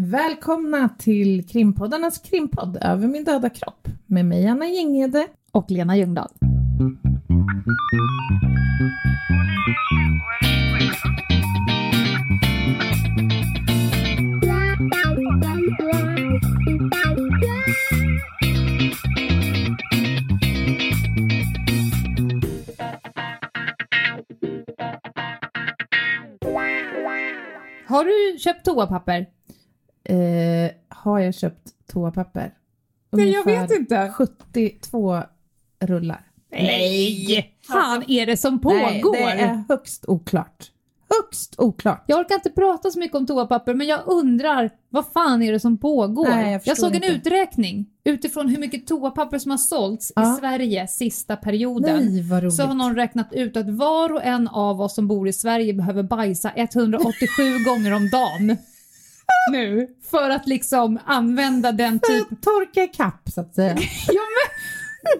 Välkomna till krimpoddarnas krimpodd Över min döda kropp med mig Anna Jinghede. Och Lena Ljungdahl. Har du köpt toapapper? Eh, har jag köpt toapapper? Nej, jag vet inte. 72 rullar. Nej! fan är det som pågår? Nej, det är högst oklart. Högst oklart. Jag orkar inte prata så mycket om toapapper, men jag undrar vad fan är det som pågår? Nej, jag förstår såg en inte. uträkning utifrån hur mycket toapapper som har sålts Ja. i Sverige sista perioden. Nej, vad. Så har någon räknat ut att var och en av oss som bor i Sverige behöver bajsa 187 gånger om dagen. Nu. För att liksom använda den typ... att torka ikapp så att säga. Ja, men,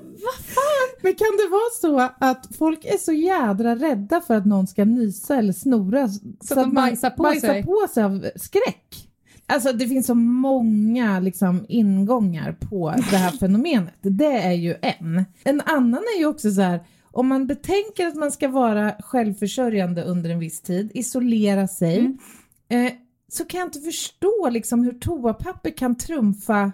Men kan det vara så att folk är så jädra rädda för att någon ska nysa eller snora så, att de man bajsar på bajsar sig? på sig av skräck? Alltså det finns så många liksom, ingångar på det här fenomenet. Det är ju en. En annan är ju också så här, om man betänker att man ska vara självförsörjande under en viss tid, isolera sig, Mm. eh, så kan jag inte förstå liksom, hur toapapper kan trumfa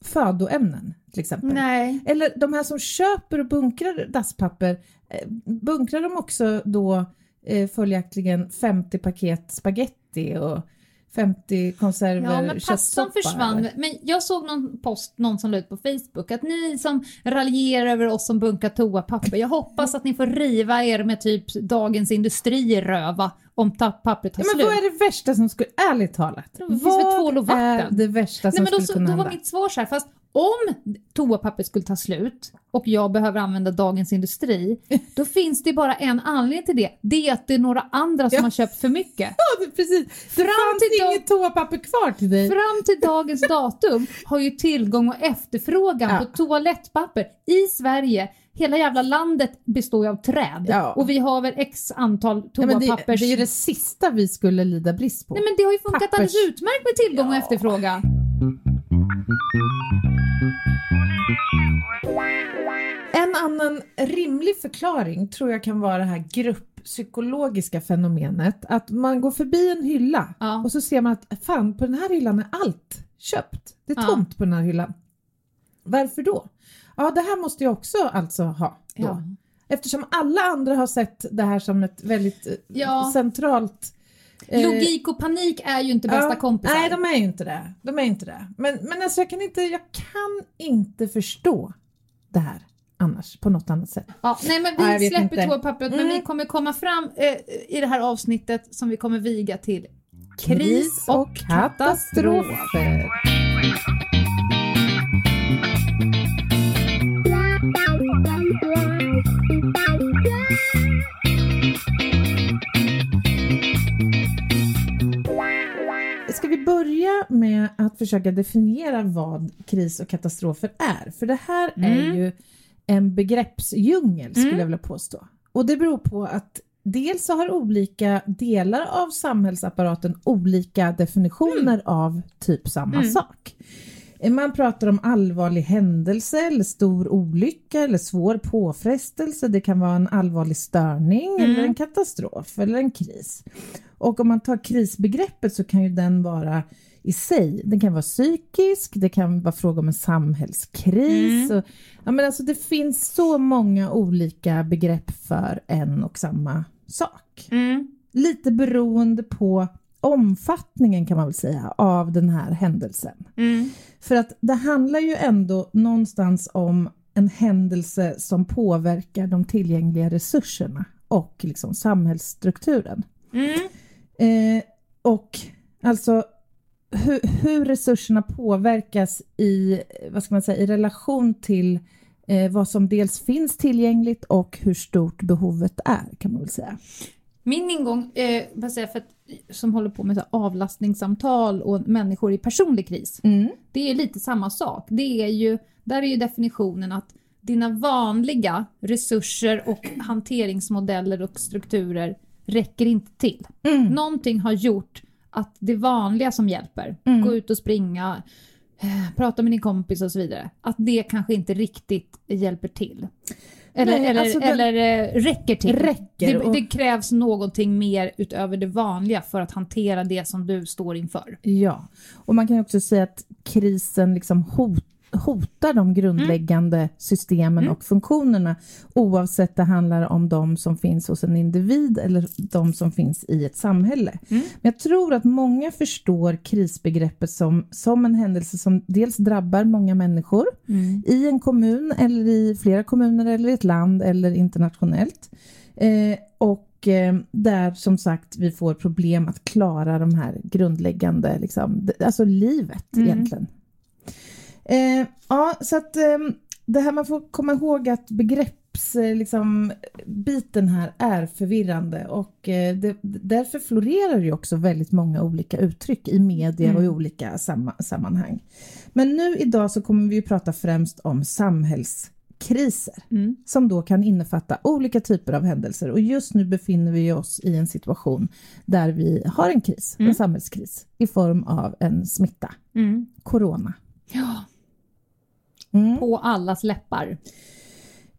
födoämnen till exempel. nej. Eller de här som köper och bunkrar dasspapper, eh, bunkrar de också då eh, följaktligen 50 paket spaghetti och 50 konserver Ja, men pastan försvann. eller? Men jag såg någon post, någon som la ut på Facebook, att ni som raljerar över oss som bunkar toapapper, jag hoppas att ni får riva er med typ Dagens Industri röva om pappret tar Ja, men slut. vad är det värsta som skulle, ärligt talat, vad är det värsta som Nej, men då, skulle kunna då hända? var mitt svar så här, fast om toapapper skulle ta slut och jag behöver använda Dagens Industri, då finns det bara en anledning till det. Det är att det är några andra som Ja. har köpt för mycket. Ja, det, precis. Det Fram fanns till inget toapapper kvar till dig. Fram till dagens datum har ju tillgång och efterfrågan Ja. på toalettpapper i Sverige Hela jävla landet består ju av träd Ja. och vi har väl x antal Ja, men det, toapappers... det är ju det sista vi skulle lida brist på. Nej men det har ju funkat Pappers- alldeles utmärkt med tillgång och efterfrågan. En annan rimlig förklaring tror jag kan vara det här grupppsykologiska fenomenet att man går förbi en hylla Ja. och så ser man att fan på den här hyllan är allt köpt. Det är Ja. tomt på den här hyllan. Varför då? Ja, det här måste jag också alltså ha då. Ja. Eftersom alla andra har sett det här som ett väldigt eh, Ja. centralt eh, Logik och panik är ju inte bästa Ja, kompisar. Nej, de är ju inte det. De är inte det. Men, men alltså jag kan inte, jag kan inte förstå det här annars på något annat sätt. Ja, nej men vi vet släpper toapappret men Mm. vi kommer komma fram eh, i det här avsnittet som vi kommer viga till kris och katastrof. katastrofer. Ska vi börja med att försöka definiera vad kris och katastrofer är? För det här är Mm. ju en begreppsdjungel skulle Mm. jag vilja påstå. Och det beror på att dels så har olika delar av samhällsapparaten olika definitioner av typ samma Mm. sak. Man pratar om allvarlig händelse eller stor olycka eller svår påfrestelse. Det kan vara en allvarlig störning Mm. eller en katastrof eller en kris. Och om man tar krisbegreppet så kan ju den vara i sig, den kan vara psykisk, det kan vara fråga om en samhällskris. Mm. Och, ja, men alltså det finns så många olika begrepp för en och samma sak. Mm. Lite beroende på omfattningen kan man väl säga av den här händelsen. Mm. För att det handlar ju ändå någonstans om en händelse som påverkar de tillgängliga resurserna och liksom samhällsstrukturen. Mm. Eh, och alltså hur, hur resurserna påverkas i, vad ska man säga, i relation till eh, vad som dels finns tillgängligt och hur stort behovet är kan man väl säga. Min ingång, eh, vad säger för att, som håller på med så avlastningssamtal och människor i personlig kris, det är lite samma sak. Det är ju, där är ju definitionen att dina vanliga resurser och hanteringsmodeller och strukturer räcker inte till. Mm. Någonting har gjort att det vanliga som hjälper, Mm. gå ut och springa, eh, prata med din kompis och så vidare, att det kanske inte riktigt hjälper till. Eller, Nej, eller, alltså den- eller eh, räcker till. Räcker det, och- det krävs någonting mer utöver det vanliga för att hantera det som du står inför. Ja, och man kan också säga att krisen liksom hot, hotar de grundläggande systemen och funktionerna oavsett det handlar om de som finns hos en individ eller de som finns i ett samhälle. Men jag tror att många förstår krisbegreppet som, som en händelse som dels drabbar många människor i en kommun eller i flera kommuner eller i ett land eller internationellt. Eh, och eh, där som sagt vi får problem att klara de här grundläggande, liksom, alltså livet egentligen. Eh, ja, så att eh, det här man får komma ihåg att begrepps eh, liksom, här är förvirrande och eh, det, därför florerar ju också väldigt många olika uttryck i media och i olika samma, sammanhang. Men nu idag så kommer vi ju prata främst om samhällskriser som då kan innefatta olika typer av händelser och just nu befinner vi oss i en situation där vi har en kris, en samhällskris i form av en smitta, corona. Ja. Mm. På allas läppar.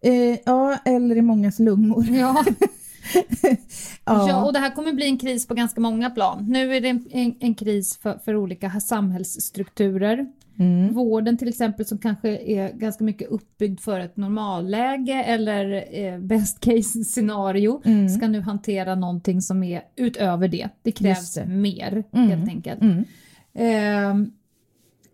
Eh, ja, eller i mångas lungor. Ja. Ja. Ja, och det här kommer bli en kris på ganska många plan. Nu är det en, en, en kris för, för olika samhällsstrukturer. Mm. Vården till exempel som kanske är ganska mycket uppbyggd för ett normalläge eller eh, best case scenario ska nu hantera någonting som är utöver det. Det krävs det. mer Mm. helt enkelt. Mm. Ehm,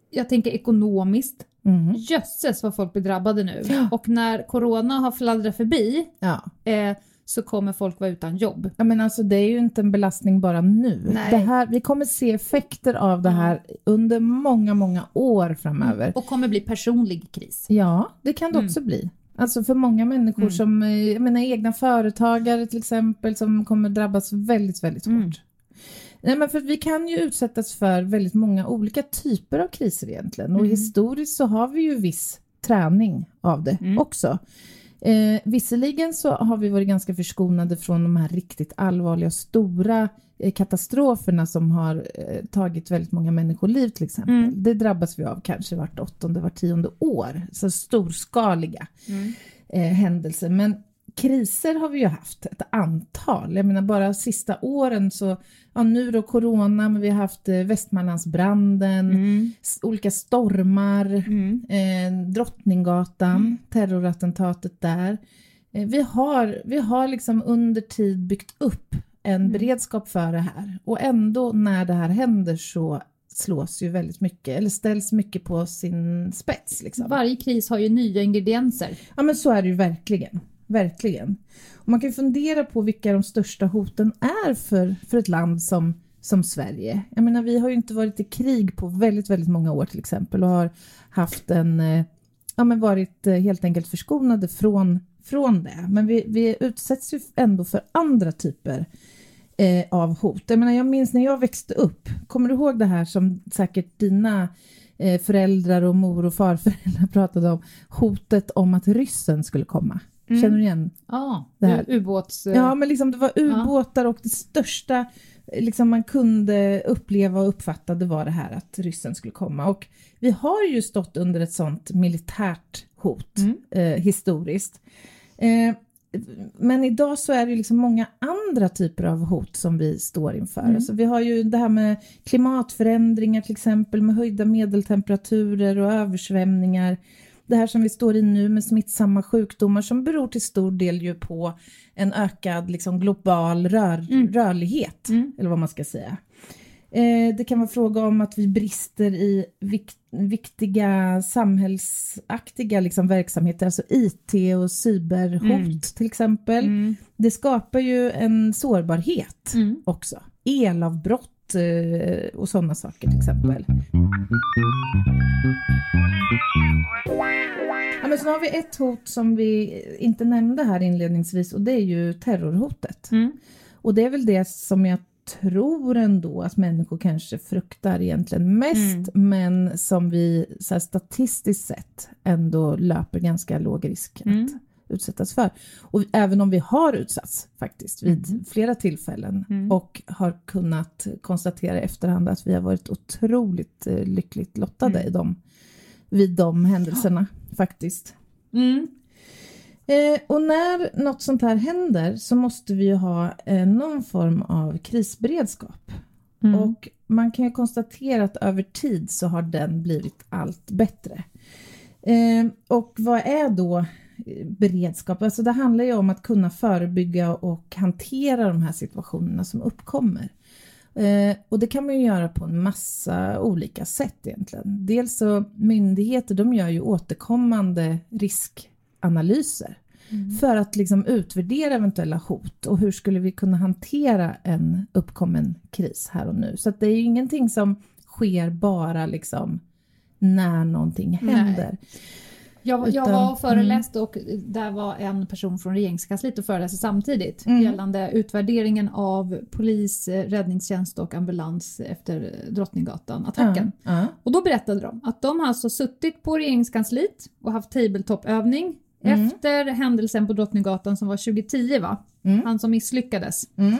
jag tänker ekonomiskt. Mm. Jösses vad folk blir drabbade nu. Och när corona har fladdrat förbi Ja. eh, så kommer folk vara utan jobb. ja, men alltså det är ju inte en belastning bara nu. Nej. Det här, vi kommer se effekter av det här under många, många år framöver. Och kommer bli personlig kris. Ja, det kan det också bli. Alltså för många människor som, eh, jag menar egna företagare till exempel, som kommer drabbas väldigt, väldigt hårt. Nej, men för vi kan ju utsättas för väldigt många olika typer av kriser egentligen och historiskt så har vi ju viss träning av det också. Eh, visserligen så har vi varit ganska förskonade från de här riktigt allvarliga och stora eh, katastroferna som har eh, tagit väldigt många människoliv till exempel. Det drabbas vi av kanske vart åttonde, vart tionde år. Så storskaliga eh, händelser. Men kriser har vi ju haft ett antal. Jag menar bara sista åren så, ja nu då corona, men vi har haft eh, Västmanlandsbranden, s- olika stormar, eh, Drottninggatan, terrorattentatet där. Eh, vi har, vi har liksom under tid byggt upp en beredskap för det här och ändå när det här händer så slås ju väldigt mycket, eller ställs mycket på sin spets. Liksom. Varje kris har ju nya ingredienser. Ja men så är det ju verkligen. Verkligen. Och man kan fundera på vilka de största hoten är för, för ett land som, som Sverige. Jag menar vi har ju inte varit i krig på väldigt, väldigt många år till exempel och har haft en, eh, ja men varit eh, helt enkelt förskonade från, från det. Men vi, vi utsätts ju ändå för andra typer eh, av hot. Jag, menar, jag minns när jag växte upp, kommer du ihåg det här som säkert dina eh, föräldrar och mor och farföräldrar pratade om, hotet om att ryssen skulle komma? Känner du igen? Ja, Det här- ubåts... eh, Ja, men liksom det var ubåtar och det största eh, liksom man kunde uppleva och uppfatta det var det här att ryssen skulle komma. Och vi har ju stått under ett sånt militärt hot eh, historiskt. Eh, men idag så är det liksom många andra typer av hot som vi står inför. Alltså vi har ju det här med klimatförändringar till exempel med höjda medeltemperaturer och översvämningar. Det här som vi står i nu med smittsamma sjukdomar som beror till stor del ju på en ökad liksom, global rör, rörlighet, eller vad man ska säga. Eh, det kan vara fråga om att vi brister i vik viktiga samhällsaktiga liksom, verksamheter, alltså IT och cyberhot till exempel. Det skapar ju en sårbarhet också. Elavbrott eh, och sådana saker till exempel. Ja, men så har vi ett hot som vi inte nämnde här inledningsvis och det är ju terrorhotet. Och det är väl det som jag tror ändå att människor kanske fruktar egentligen mest men som vi så här, statistiskt sett ändå löper ganska låg risk att utsättas för. Och även om vi har utsatts faktiskt vid Mm. flera tillfällen och har kunnat konstatera i efterhand att vi har varit otroligt eh, lyckligt lottade Mm. i dem, vid de händelserna faktiskt. Mm. Eh, och när något sånt här händer så måste vi ju ha eh, någon form av krisberedskap. Mm. Och man kan ju konstatera att över tid så har den blivit allt bättre. Eh, och vad är då beredskap? Alltså det handlar ju om att kunna förebygga och hantera de här situationerna som uppkommer. Eh, och det kan man ju göra på en massa olika sätt egentligen. Dels så myndigheter de gör ju återkommande riskanalyser för att liksom utvärdera eventuella hot och hur skulle vi kunna hantera en uppkommen kris här och nu. Så att det är ju ingenting som sker bara liksom när någonting händer. Jag, jag Utan- var och föreläste och där var en person från regeringskansliet och föreläste samtidigt Mm. gällande utvärderingen av polis, eh, räddningstjänst och ambulans efter Drottninggatan-attacken. Ja, ja. Och då berättade de att de har alltså suttit på regeringskansliet och haft tabletop-övning Mm. efter händelsen på Drottninggatan som var 2010 va? Mm. Han som misslyckades. Mm.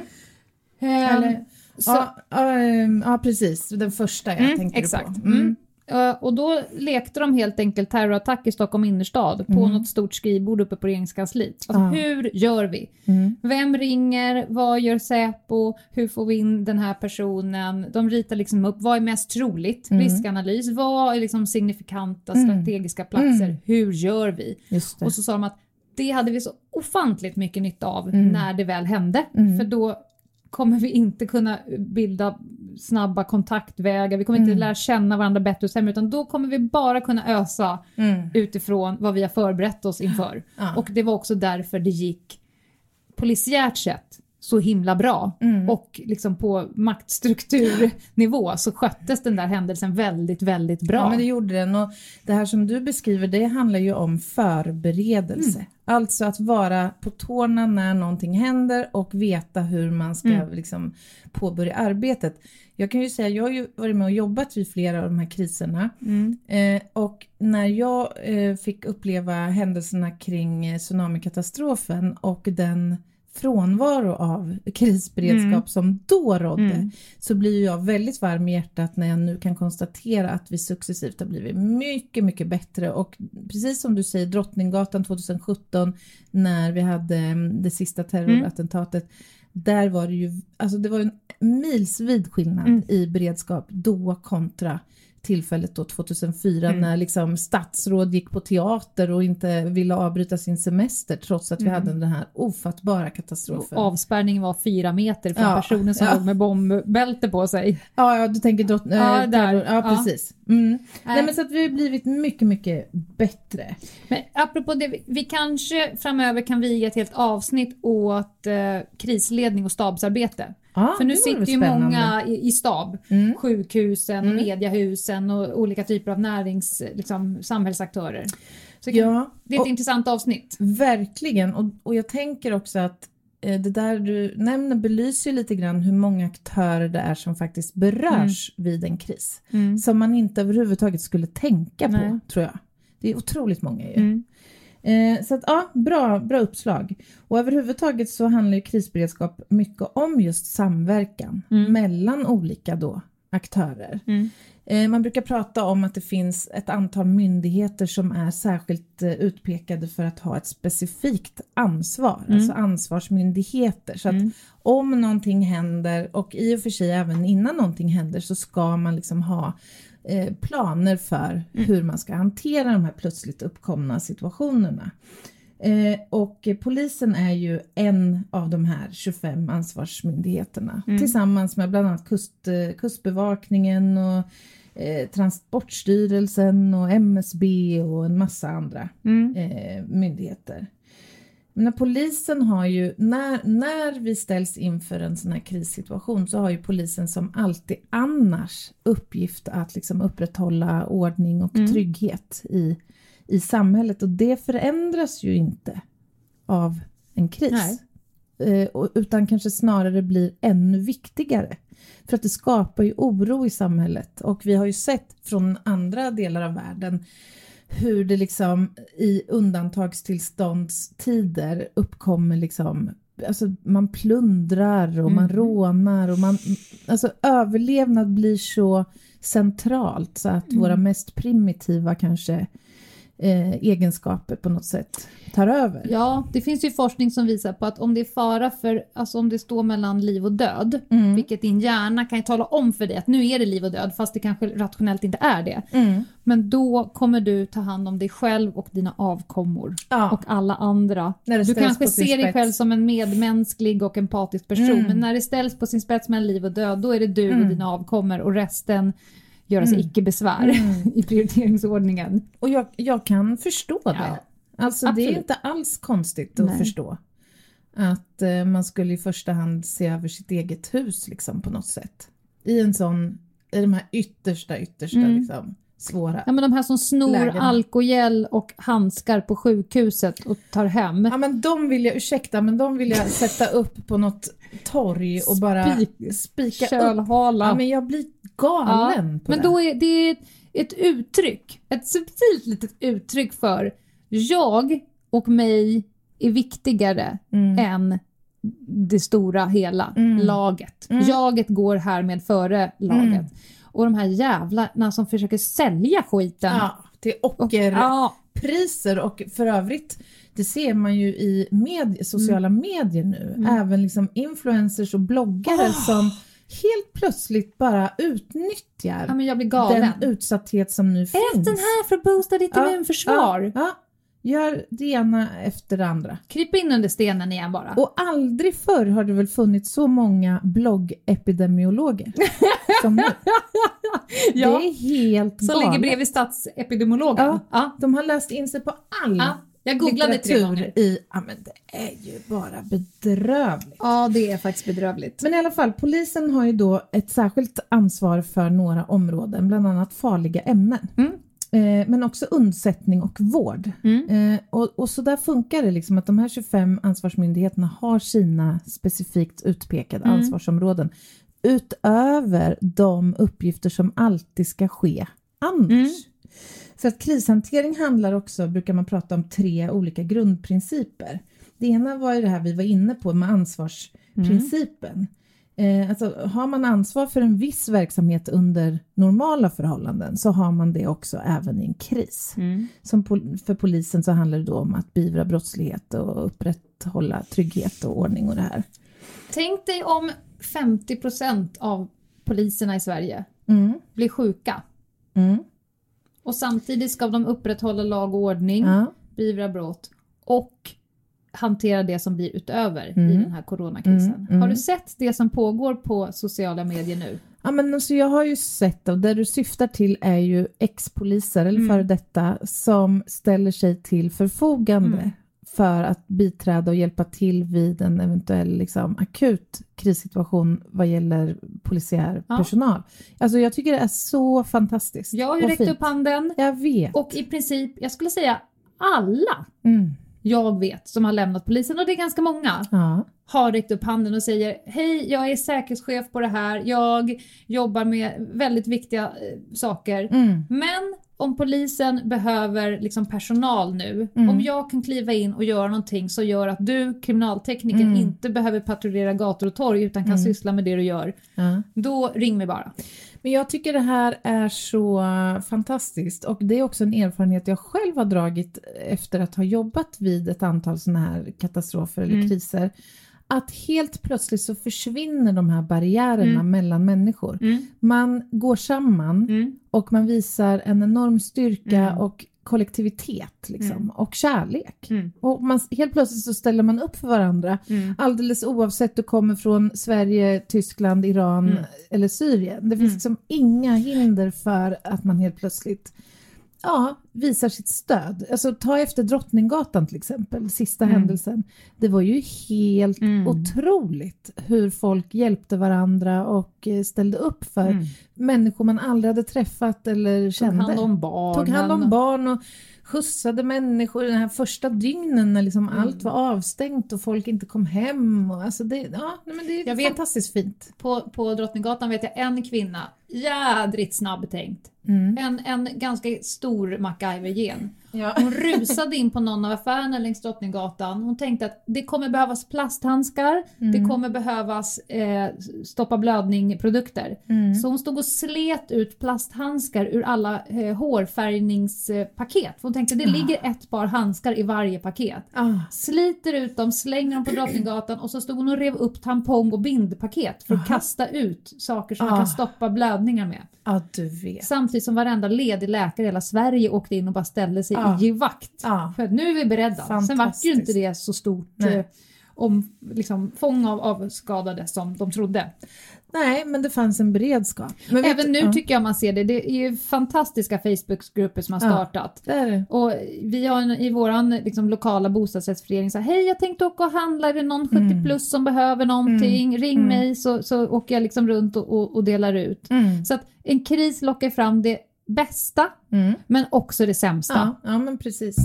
Ehm, Eller- Ja, ja, ehm, ja, precis. Den första jag Mm, tänkte exakt. på. Mm. Mm. Eh, Och då lekte de helt enkelt terrorattack i Stockholm innerstad på något stort skrivbord uppe på regeringskansliet. Alltså, Mm. Ja. Hur gör vi? Mm. Vem ringer? Vad gör Säpo? Hur får vi in den här personen? De ritar liksom upp vad är mest troligt? Mm. Riskanalys. Vad är liksom signifikanta strategiska platser? Mm. Hur gör vi? Och så sa de att det hade vi så ofantligt mycket nytta av Mm. när det väl hände. Mm. För då kommer vi inte kunna bilda snabba kontaktvägar, vi kommer inte Mm. lära känna varandra bättre och sämre utan då kommer vi bara kunna ösa Mm. utifrån vad vi har förberett oss inför. Ja. Och det var också därför det gick polisiärt sett så himla bra. Mm. Och liksom på maktstrukturnivå så sköttes den där händelsen väldigt, väldigt bra. Ja, men det gjorde den. Och det här som du beskriver, det handlar ju om förberedelse. Mm. Alltså att vara på tårna när någonting händer och veta hur man ska Mm. liksom påbörja arbetet. Jag kan ju säga, jag har ju varit med och jobbat vid flera av de här kriserna. Mm. Eh, och när jag eh, fick uppleva händelserna kring eh, tsunamikatastrofen och den frånvaro av krisberedskap Mm. som då rådde Mm. så blir jag väldigt varm i hjärtat när jag nu kan konstatera att vi successivt har blivit mycket, mycket bättre och precis som du säger Drottninggatan 2017 när vi hade mm, det sista terrorattentatet där var det ju, alltså det var en milsvid skillnad Mm. i beredskap då kontra tillfället då 2004 Mm. när liksom statsråd gick på teater och inte ville avbryta sin semester trots att vi Mm. hade den här ofattbara katastrofen. Avspärrningen var fyra meter från Ja, personen som ja. låg med bombbälte på sig. Ja, ja du tänker äh, Ja, där. terror. Ja, Ja. precis. Mm. Nej, men så att vi har blivit mycket, mycket bättre. Men apropå det, vi- vi kanske framöver kan viga ett helt avsnitt åt eh, krisledning och stabsarbete. Ja, För nu sitter ju många i, i stab, Mm. sjukhusen, Mm. mediahusen och olika typer av närings, liksom, samhällsaktörer. Så det, Ja, det är ett och, intressant avsnitt. verkligen. Och, och jag tänker också att eh, det där du nämner belyser lite grann hur många aktörer det är som faktiskt berörs vid en kris. Som man inte överhuvudtaget skulle tänka på, Nej. tror jag. Det är otroligt många ju. Eh, så att ja, bra, bra uppslag. Och överhuvudtaget så handlar ju krisberedskap mycket om just samverkan Mm. mellan olika då aktörer. Mm. Eh, man brukar prata om att det finns ett antal myndigheter som är särskilt eh, utpekade för att ha ett specifikt ansvar, Mm. alltså ansvarsmyndigheter. Så att Mm. om någonting händer och i och för sig även innan någonting händer så ska man liksom ha planer för Mm. hur man ska hantera de här plötsligt uppkomna situationerna. Eh, och eh, polisen är ju en av de här 25 ansvarsmyndigheterna Mm. tillsammans med bland annat kust, eh, Kustbevakningen och eh, Transportstyrelsen och MSB och en massa andra Mm. eh, myndigheter. Men polisen har ju, när, när vi ställs inför en sån här krissituation så har ju polisen som alltid annars uppgift att liksom upprätthålla ordning och Mm. trygghet i, i samhället och det förändras ju inte av en kris. Eh, utan kanske snarare blir ännu viktigare. För att det skapar ju oro i samhället och vi har ju sett från andra delar av världen hur det liksom i undantagstillståndstider uppkommer liksom Alltså man plundrar och man Mm. rånar och man... Alltså överlevnad blir så centralt så att våra Mm. mest primitiva kanske eh, egenskaper på något sätt tar över. Ja, det finns ju forskning som visar på att om det är fara för, alltså om det står mellan liv och död, Mm. vilket din hjärna kan ju tala om för dig att nu är det liv och död, fast det kanske rationellt inte är det. Mm. Men då kommer du ta hand om dig själv och dina avkommor Ja. och alla andra. Du kanske ser dig själv som en medmänsklig och empatisk person, Mm. men när det ställs på sin spets mellan liv och död, då är det du och dina avkommor och resten göra sig Mm. icke besvär i prioriteringsordningen. Och jag, jag kan förstå det. Ja, Alltså det är absolut. inte alls konstigt att Nej. förstå. Att eh, man skulle i första hand se över sitt eget hus liksom på något sätt. I en sån, i de här yttersta, yttersta Mm. liksom, svåra. Ja, men de här som snor Lägen. alkogel och handskar på sjukhuset och tar hem. Ja men de vill jag, ursäkta, men de vill jag sätta upp på något torg och bara Spik- spika upp. Kölhala. Ja men jag blir galen på Men det. då är det ett, uttryck, ett subtilt litet uttryck för jag och mig är viktigare Mm. än det stora hela, Mm. laget. Mm. Jaget går härmed före laget. Och de här jävlarna som försöker sälja skiten. Ja, till Och- ockerpriser ja, och för övrigt det ser man ju i med, sociala Mm. medier nu, även liksom influencers och bloggare Ah. som helt plötsligt bara utnyttjar ja, men jag blir galen. den utsatthet som nu Ät finns. den här för att boosta ditt Ja, immunförsvar. Ja, gör det ena efter det andra. Kryp in under stenen igen bara. Och aldrig förr har det väl funnits så många bloggepidemiologer som nu. ja, Det är helt som ligger galet. bredvid statsepidemiologen. Ja. Ja. De har läst in sig på all Ja. Jag googlade litteratur i... Ja men det är ju bara bedrövligt. Ja, det är faktiskt bedrövligt. Men i alla fall, polisen har ju då ett särskilt ansvar för några områden, bland annat farliga ämnen. Mm. Eh, men också undsättning och vård. Mm. Eh, och, och så där funkar det liksom att de här 25 ansvarsmyndigheterna har sina specifikt utpekade Mm. ansvarsområden utöver de uppgifter som alltid ska ske annars. Mm. För att krishantering handlar också, brukar man prata om, tre olika grundprinciper. Det ena var ju det här vi var inne på med ansvarsprincipen. Eh, alltså, har man ansvar för en viss verksamhet under normala förhållanden så har man det också även i en kris. Mm. Som pol- för polisen så handlar det då om att beivra brottslighet och upprätthålla trygghet och ordning och det här. Tänk dig om 50% av poliserna i Sverige Mm. blir sjuka Mm. Och samtidigt ska de upprätthålla lag och ordning, Ja. beivra brott och hantera det som blir utöver i Mm. den här coronakrisen. Mm, mm. Har du sett det som pågår på sociala medier nu? Ja, men alltså jag har ju sett, och det du syftar till är ju ex-poliser eller Mm. före detta som ställer sig till förfogande Mm. För att biträda och hjälpa till vid en eventuell liksom, akut krissituation vad gäller polisiär Ja. personal. Alltså jag tycker det är så fantastiskt. Jag har ju räckt fint. upp handen Jag vet. och i princip, jag skulle säga alla Mm. jag vet som har lämnat polisen, och det är ganska många, Ja. har räckt upp handen och säger hej, jag är säkerhetschef på det här, jag jobbar med väldigt viktiga eh, saker. Mm. Men om polisen behöver liksom personal nu, Mm. om jag kan kliva in och göra någonting som gör att du, kriminaltekniker, Mm. inte behöver patrullera gator och torg utan kan Mm. syssla med det du gör, då ring mig bara. Men jag tycker det här är så fantastiskt och det är också en erfarenhet jag själv har dragit efter att ha jobbat vid ett antal sådana här katastrofer eller Mm. kriser. Att helt plötsligt så försvinner de här barriärerna Mm. mellan människor. Man går samman Mm. och man visar en enorm styrka Mm. och kollektivitet liksom, Mm. och kärlek. Mm. Och man, helt plötsligt så ställer man upp för varandra Mm. alldeles oavsett du kommer från Sverige, Tyskland, Iran Mm. eller Syrien. Det finns Mm. liksom inga hinder för att man helt plötsligt ja, visar sitt stöd. Alltså ta efter Drottninggatan till exempel, sista Mm. händelsen. Det var ju helt Mm. otroligt hur folk hjälpte varandra och eh, ställde upp för Mm. människor man aldrig hade träffat eller Tog kände. hand om barn. Tog hand om barn och skjutsade människor den här första dygnen när liksom Mm. allt var avstängt och folk inte kom hem. Och alltså det, ja, men det är Jag vet- fantastiskt fint. På, på Drottninggatan vet jag en kvinna, jädrigt snabbtänkt. Mm. En, en ganska stor MacGyver-gen. Ja. Hon rusade in på någon av affärerna längs Drottninggatan. Hon tänkte att det kommer behövas plasthandskar, Mm. det kommer behövas eh, stoppa blödning-produkter. Mm. Så hon stod och slet ut plasthandskar ur alla eh, hårfärgningspaket. Hon tänkte det ligger ett par handskar i varje paket. Ah. Sliter ut dem, slänger dem på Drottninggatan och så stod hon och rev upp tampong och bindpaket för att kasta ut saker som man Ah. kan stoppa blödningar med. Ja, du vet. Samtidigt som varenda ledig läkare i hela Sverige åkte in och bara ställde sig Ja. i givakt. Ja. För nu är vi beredda. Sen vart ju inte det så stort Nej. eh, om, liksom, fång av, av skadade som de trodde. Nej, men det fanns en beredskap. Men vet- Även nu ja, tycker jag man ser det. Det är ju fantastiska Facebookgrupper som har Ja. startat. det är det. Och vi har en, i våran liksom, lokala bostadsrättsförening så här, hej jag tänkte åka och handla, är det någon 70 Mm. plus som behöver någonting? Ring Mm. mig så, så åker jag liksom runt och, och, och delar ut. Mm. Så att en kris lockar fram det bästa Mm. men också det sämsta. Ja, ja, men precis.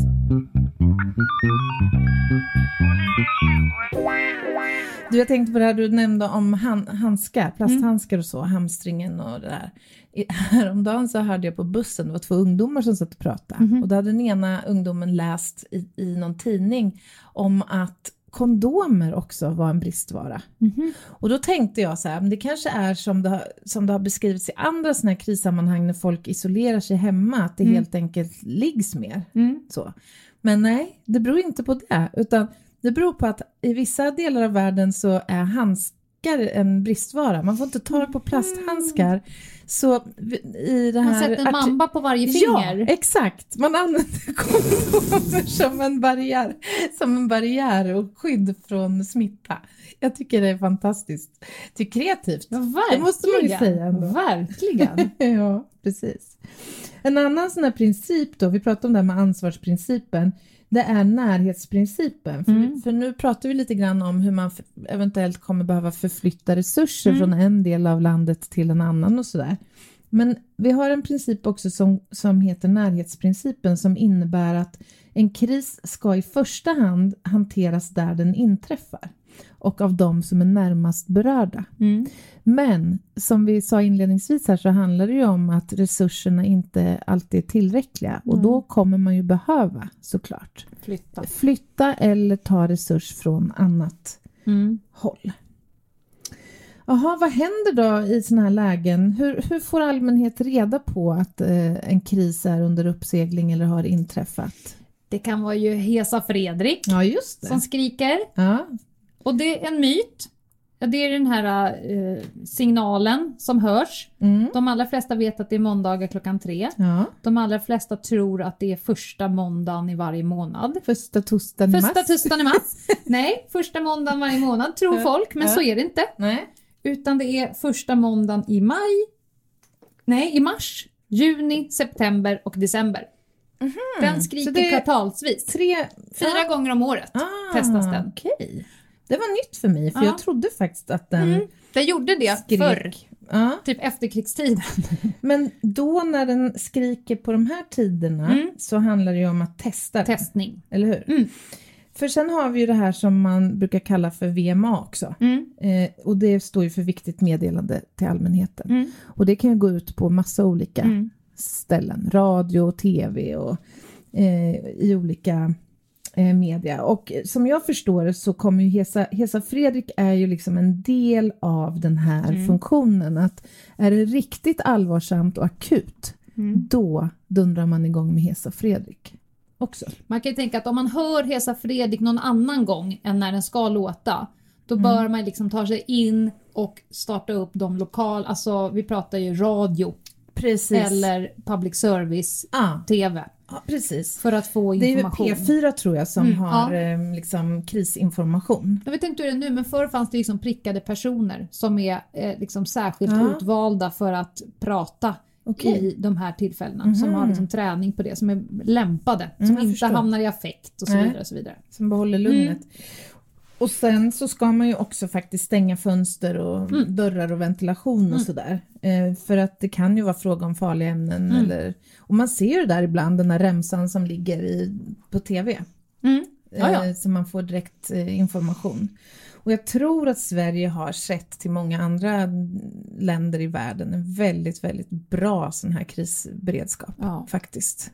Du, jag tänkte på det här du nämnde om han, handskar, plasthandskar och så, hamstringen och det där. I, häromdagen så hörde jag på bussen, det var två ungdomar som satt och pratade och då hade den ena ungdomen läst i, i någon tidning om att kondomer också var en bristvara. Mhm. Och då tänkte jag så här, men det kanske är som det har, som det har beskrivits i andra sådana här krissammanhang när folk isolerar sig hemma, att det Mm. helt enkelt liggs mer. Mm. Så. Men nej, det beror inte på det, utan det beror på att i vissa delar av världen så är handskar en bristvara. Man får inte tag på plasthandskar. Så i det här... Man sätter en mamba på varje Ja, finger. exakt. Man använder kondomer som en barriär, som en barriär och skydd från smitta. Jag tycker det är fantastiskt. Det är kreativt. Ja, Det måste man ju verkligen. säga ändå. Verkligen. ja, precis. En annan sån här princip då, vi pratade om det här med ansvarsprincipen, det är närhetsprincipen. För, Mm. för nu pratar vi lite grann om hur man eventuellt kommer behöva förflytta resurser Mm. från en del av landet till en annan och sådär. Men vi har en princip också som, som heter närhetsprincipen som innebär att en kris ska i första hand hanteras där den inträffar och av de som är närmast berörda. Mm. Men som vi sa inledningsvis här så handlar det ju om att resurserna inte alltid är tillräckliga och Mm. då kommer man ju behöva såklart Flytta. flytta eller ta resurs från annat Mm. håll. Jaha, vad händer då i sådana här lägen? Hur, hur får allmänhet reda på att eh, en kris är under uppsegling eller har inträffat? Det kan vara ju Hesa Fredrik Ja, som skriker. Ja, Och det är en myt. Ja, Det är den här eh, signalen som hörs. mm. De allra flesta vet att det är måndagar klockan tre. ja. De allra flesta tror att det är första måndagen i varje månad. Första torsdagen i Första mars. i mars. Nej, första måndagen varje månad tror Ja, folk, men ja. så är det inte. Nej. Utan det är första måndagen i maj, nej i mars, juni, september och december. Den skriker Mhm. Så det- kvartalsvis. Tre... Fyra gånger om året Ah, testas den. Okej. Det var nytt för mig, för Ja. jag trodde faktiskt att den Mm. Den gjorde det skrek. förr, Ja. typ efterkrigstiden. Men då när den skriker på de här tiderna Mm. så handlar det ju om att testa den, Testning. eller hur? Mm. För sen har vi ju det här som man brukar kalla för VMA också. Mm. Eh, och det står ju för viktigt meddelande till allmänheten. Mm. Och det kan ju gå ut på massa olika Mm. ställen. Radio och tv och eh, i olika media. Och eh, som jag förstår det så kommer ju Hesa, Hesa Fredrik är ju liksom en del av den här Mm. funktionen. Att är det riktigt allvarsamt och akut, Mm. då dundrar man igång med Hesa Fredrik också. Man kan ju tänka att om man hör Hesa Fredrik någon annan gång än när den ska låta, då Mm. bör man liksom ta sig in och starta upp de lokala, alltså vi pratar ju radio Precis. eller public service Ja, TV ja, precis. för att få Det är ju information. P4 tror jag som Mm, har ja. eh, liksom krisinformation. Jag vet inte hur det är nu men förr fanns det liksom prickade personer som är eh, liksom särskilt Ja. utvalda för att prata Okej. i de här tillfällena. Som Mhm. har liksom träning på det, som är lämpade, Mm, som inte förstår. hamnar i affekt och så vidare. Och så vidare. Som behåller lugnet. Och sen så ska man ju också faktiskt stänga fönster och Mm. dörrar och ventilation och sådär. Eh, för att det kan ju vara fråga om farliga ämnen Mm. eller... Och man ser ju där ibland den där remsan som ligger i, på TV. Mm. Eh, så man får direkt eh, information. Och jag tror att Sverige har sett till många andra länder i världen en väldigt, väldigt bra sån här krisberedskap Ja. faktiskt.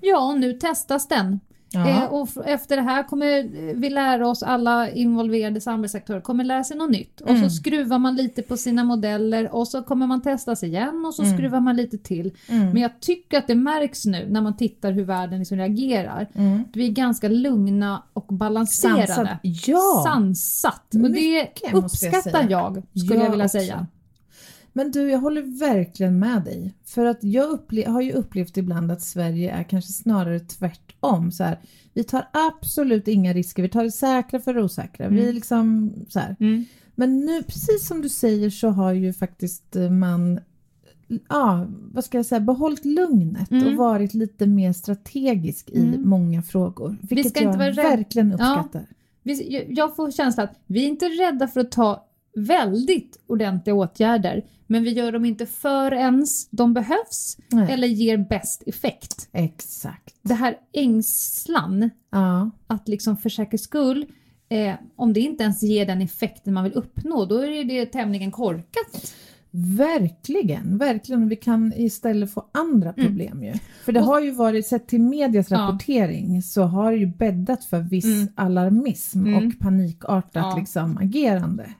Ja, nu testas den. Ja. Eh, och efter det här kommer eh, vi lära oss, alla involverade samhällsaktörer kommer lära sig något nytt. Och Mm. så skruvar man lite på sina modeller och så kommer man testas igen och så Mm. skruvar man lite till. Mm. Men jag tycker att det märks nu när man tittar hur världen liksom reagerar. Mm. Vi är ganska lugna och balanserade. Sansad. Ja! Sansat. Och det Mycket, jag uppskattar säga. jag, skulle jag vilja också. säga. Men du, jag håller verkligen med dig. För att jag har ju upplevt ibland att Sverige är kanske snarare tvärtom. Så här, vi tar absolut inga risker, vi tar det säkra för det osäkra. Vi Mm. liksom så. Mm. Men nu, precis som du säger, så har ju faktiskt eh, man Ja, vad ska jag säga, behållit lugnet Mm. och varit lite mer strategisk i Mm. många frågor. Vilket ska inte jag vara rädd- verkligen Ja. uppskattar. Vi- Jag får känslan att vi är inte rädda för att ta väldigt ordentliga åtgärder, men vi gör dem inte förrän de behövs Nej. eller ger bäst effekt. Exakt. Det här ängslan, Ja. att liksom för säkerhets skull, eh, om det inte ens ger den effekten man vill uppnå, då är det tämligen korkat. Verkligen, verkligen. Vi kan istället få andra problem ju. För det Mm. Har ju varit, sett till medias Ja. rapportering, så har det ju bäddat för viss Mm. alarmism Mm. och panikartat Ja. liksom, agerande.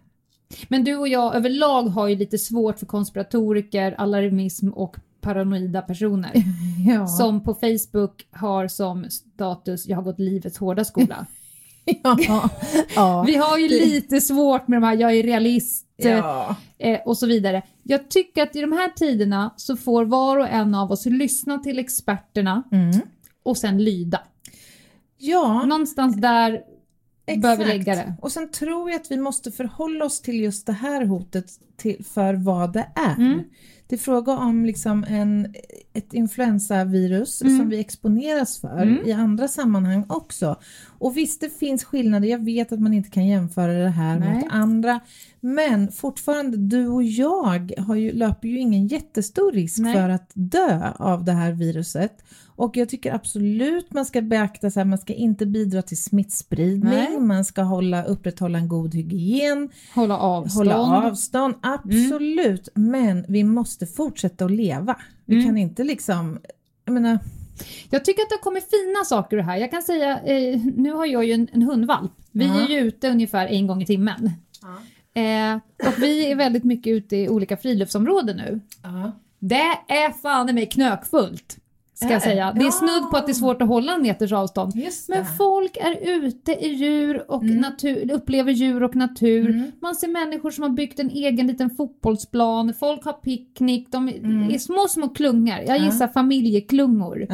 Men du och jag överlag har ju lite svårt för konspiratoriker, alarmism och paranoida personer. Ja. Som på Facebook har som status “Jag har gått livets hårda skola”. ja. ja. Vi har ju lite svårt med de här “Jag är realist” ja. eh, och så vidare. Jag tycker att i de här tiderna så får var och en av oss lyssna till experterna Mm. och sen lyda. ja. Någonstans där bör vi Exakt. lägga det. Och sen tror jag att vi måste förhålla oss till just det här hotet till, för vad det är. Mm. Det är fråga om liksom en, ett influensavirus Mm. som vi exponeras för Mm. i andra sammanhang också. Och visst det finns skillnader, jag vet att man inte kan jämföra det här Nej. mot andra. Men fortfarande, du och jag har ju, löper ju ingen jättestor risk Nej. för att dö av det här viruset. Och jag tycker absolut man ska beakta så här, man ska inte bidra till smittspridning, Nej. man ska hålla, upprätthålla en god hygien, Hålla avstånd. hålla avstånd, absolut. Men vi måste fortsätta att leva. Vi Mm. kan inte liksom, jag menar, Jag tycker att det har kommit fina saker här. Jag kan säga, eh, nu har jag ju en, en hundvalp. Vi Ja. är ju ute ungefär en gång i timmen. Eh, och vi är väldigt mycket ute i olika friluftsområden nu. ja. Det är fan i mig knökfullt. Ska jag det? säga. Det är snudd på att det är svårt att hålla en meters avstånd. Men folk är ute i djur och Mm. natur, upplever djur och natur. Mm. Man ser människor som har byggt en egen liten fotbollsplan, folk har picknick, de Mm. är små, små klungar. Jag Ja. gissar familjeklungor.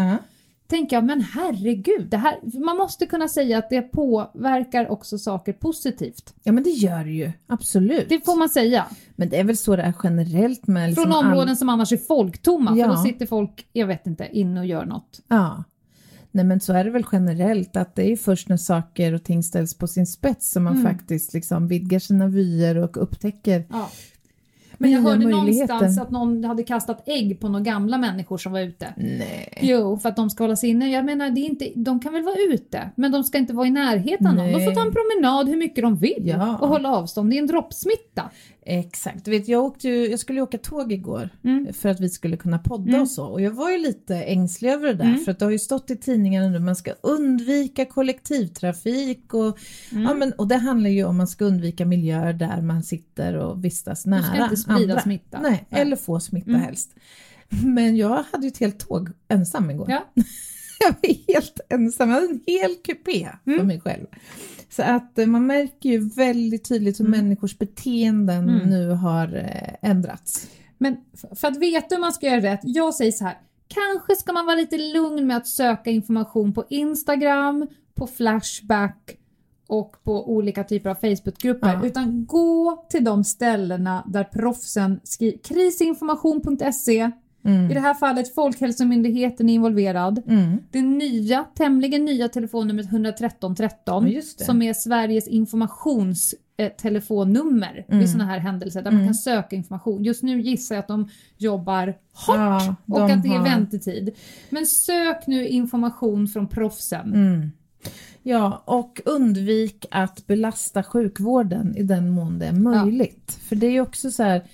Tänker jag, men herregud, det här, man måste kunna säga att det påverkar också saker positivt. ja men det gör det ju, absolut. Det får man säga. Men det är väl så det är generellt med liksom Från områden all... som annars är folktomma, Ja. för då sitter folk, jag vet inte, inne och gör något. Ja. Nej men så är det väl generellt att det är först när saker och ting ställs på sin spets som man Mm. faktiskt liksom vidgar sina vyer och upptäcker Ja. Men jag hörde någonstans att någon hade kastat ägg på några gamla människor som var ute. Nej. Jo, för att de ska hålla sig inne. Jag menar, det är inte, de kan väl vara ute, men de ska inte vara i närheten av någon. De får ta en promenad hur mycket de vill Ja. och hålla avstånd. Det är en droppsmitta. Exakt. Du vet, jag, åkte ju, jag skulle ju åka tåg igår Mm. för att vi skulle kunna podda Mm. och så. Och jag var ju lite ängslig över det där Mm. för att det har ju stått i tidningarna nu man ska undvika kollektivtrafik och, Mm. ja, men, och det handlar ju om att man ska undvika miljöer där man sitter och vistas nära Du ska inte sprida andra. smitta. Nej, eller få smitta Mm. helst. Men jag hade ju ett helt tåg ensam igår. Ja. Jag var helt ensam, jag hade en hel kupé för Mm. mig själv. Så att eh, man märker ju väldigt tydligt hur Mm. människors beteenden Mm. nu har eh, ändrats. Men för att veta hur man ska göra rätt, jag säger så här. Kanske ska man vara lite lugn med att söka information på Instagram, på Flashback och på olika typer av Facebookgrupper. Ja. Utan gå till de ställena där proffsen skriver krisinformation.se Mm. I det här fallet Folkhälsomyndigheten är involverad. Mm. Det nya, tämligen nya telefonnumret 113 13 Ja, som är Sveriges informationstelefonnummer Mm. vid sådana här händelser där man kan söka information. Just nu gissar jag att de jobbar hårt Ja, och de att det är har- väntetid. Men sök nu information från proffsen. Mm. Ja, och undvik att belasta sjukvården i den mån det är möjligt. För det är ju också så här,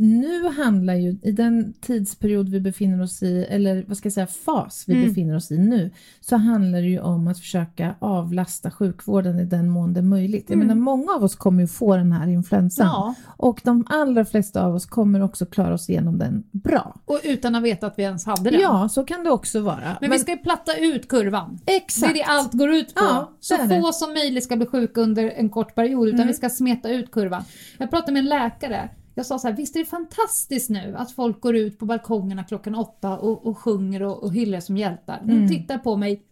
nu handlar ju, i den tidsperiod vi befinner oss i, eller vad ska jag säga, fas vi Mm. befinner oss i nu, så handlar det ju om att försöka avlasta sjukvården i den mån det är möjligt. Jag Mm. menar, många av oss kommer ju få den här influensan Ja, och de allra flesta av oss kommer också klara oss igenom den bra. och utan att veta att vi ens hade den. Ja, så kan det också vara. Men, vi ska ju platta ut kurvan. exakt. Det är det allt går ut på. Ja, så det få som möjligt ska bli sjuka under en kort period utan Mm. vi ska smeta ut kurvan. Jag pratade med en läkare. Jag sa så här, visst är det fantastiskt nu att folk går ut på balkongerna klockan åtta och, och sjunger och, och hyllar som hjältar. Hon Mm. tittar på mig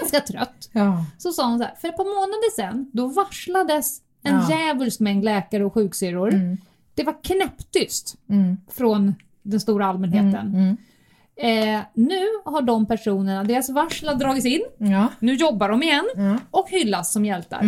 ganska trött. Ja. Så sa hon så här, för ett par månader sedan då varslades en Ja. djävulsk mängd läkare och sjuksyrror. Mm. Det var knäpptyst Mm. från den stora allmänheten. Mm. Mm. Eh, nu har de personerna, deras varsel har dragits in, Ja. nu jobbar de igen och hyllas som hjältar.